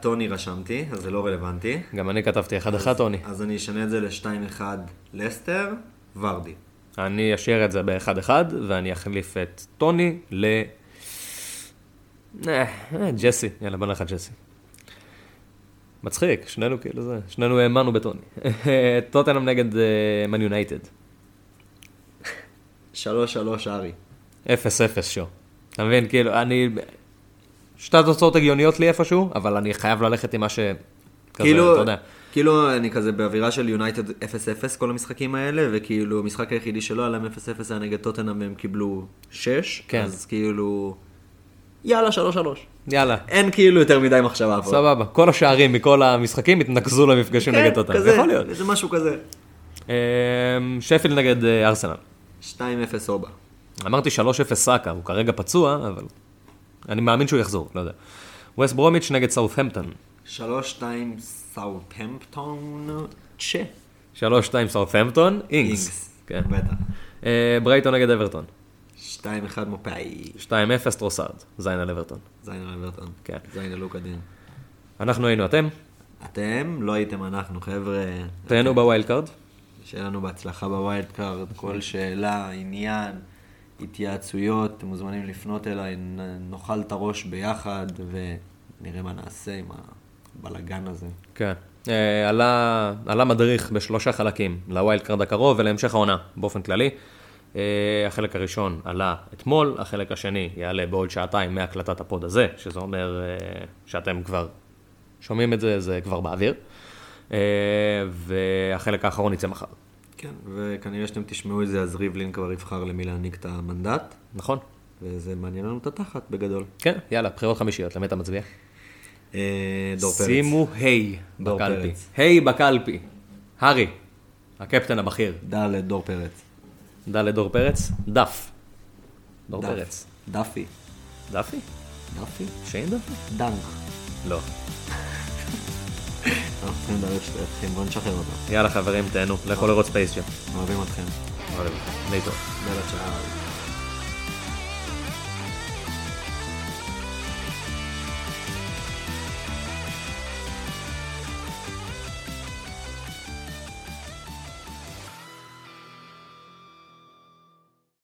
טוני רשמתי, אז זה לא רלוונטי. גם אני כתבתי 1-1 טוני. אז אני אשנה את זה ל-2-1 לסטר, ורדי. אני אשאיר את זה ב-1-1 ואני אחליף את טוני ל... אה, אה, ג'סי, יאללה בוא נלך על ג'סי. מצחיק, שנינו כאילו זה, שנינו האמנו בטוני. טוטנאם נגד מן יונייטד. 3-3 ארי. 0-0 שו. אתה מבין, כאילו, אני... שתי תוצאות הגיוניות לי איפשהו, אבל אני חייב ללכת עם מה ש... כאילו, אתה יודע. כאילו אני כזה באווירה של יונייטד 0-0 כל המשחקים האלה, וכאילו המשחק היחידי שלא היה להם 0-0 היה נגד טוטנאם והם קיבלו 6, כן. אז כאילו, יאללה 3-3. יאלה, אין כאילו יותר מדי מחשבה פה. סבבה. כל השערים מכל המשחקים התנקזו למפגשים נגד טוטנאם. כן, כזה, יכול להיות. זה משהו כזה. אמ, שפילד נגד אה, ארסנל. 2-0 אובה. אמרתי 3-0 סאקה, הוא כרגע פצוע, אבל אני מאמין שהוא יחזור, לא יודע. ווסט ברומיץ' נגד סאות'המפטון. 3-2 סאוטהמפטון צ'ה. 3-2 סאות'המפטון, אינגס. כן. בטח. אה, ברייטון נגד אברטון. 2-1 מופאי. 2-0 טרוסארד, זין על אברטון. זין על אברטון. כן. זין על לוקה דין. אנחנו היינו אתם, אתם לא הייתם אנחנו, חבר'ה. תהנו ב wild card. שיהיה לנו בהצלחה ב wild card, כל שאלה, עניין, התייעצויות, אתם מוזמנים לפנות אליי, נאכל את הראש ביחד ונראה מה נעשה עם הבלגן הזה. כן. אה, עלה, עלה מדריך בשלושה חלקים, ל wild card הקרוב ולהמשך העונה, באופן כללי. אה, החלק הראשון עלה אתמול, החלק השני יעלה בעוד שעתיים מהקלטת ה pod הזה, שזה אומר אה, שאתם כבר שומעים את זה, זה כבר באוויר. אה, והחלק האחרון יצא מחר, כן, וכנראה שאתם תשמעו את זה, אז ריבלין כבר יבחר למי להעניק את המנדט, נכון? וזה מעניין לנו את התחת בגדול. כן, יאללה, בחירות חמישיות, למי אתה מצביע? אה, דור פרץ. שימו היי בקלפי. היי בקלפי. הארי, הקפטן הבכיר. ד' דור פרץ. ד' דור פרץ, דף. דור דף. פרץ. דפי. דפי? דפי? שיין דפי? דנק. לא. אנחנו צריכים לדבר שטויות, בואו נשחרר אותם. יאללה חברים, תהנו, לכו לראות Space Jam. אוהבים אתכם. להתראות. יאללה, צ'או.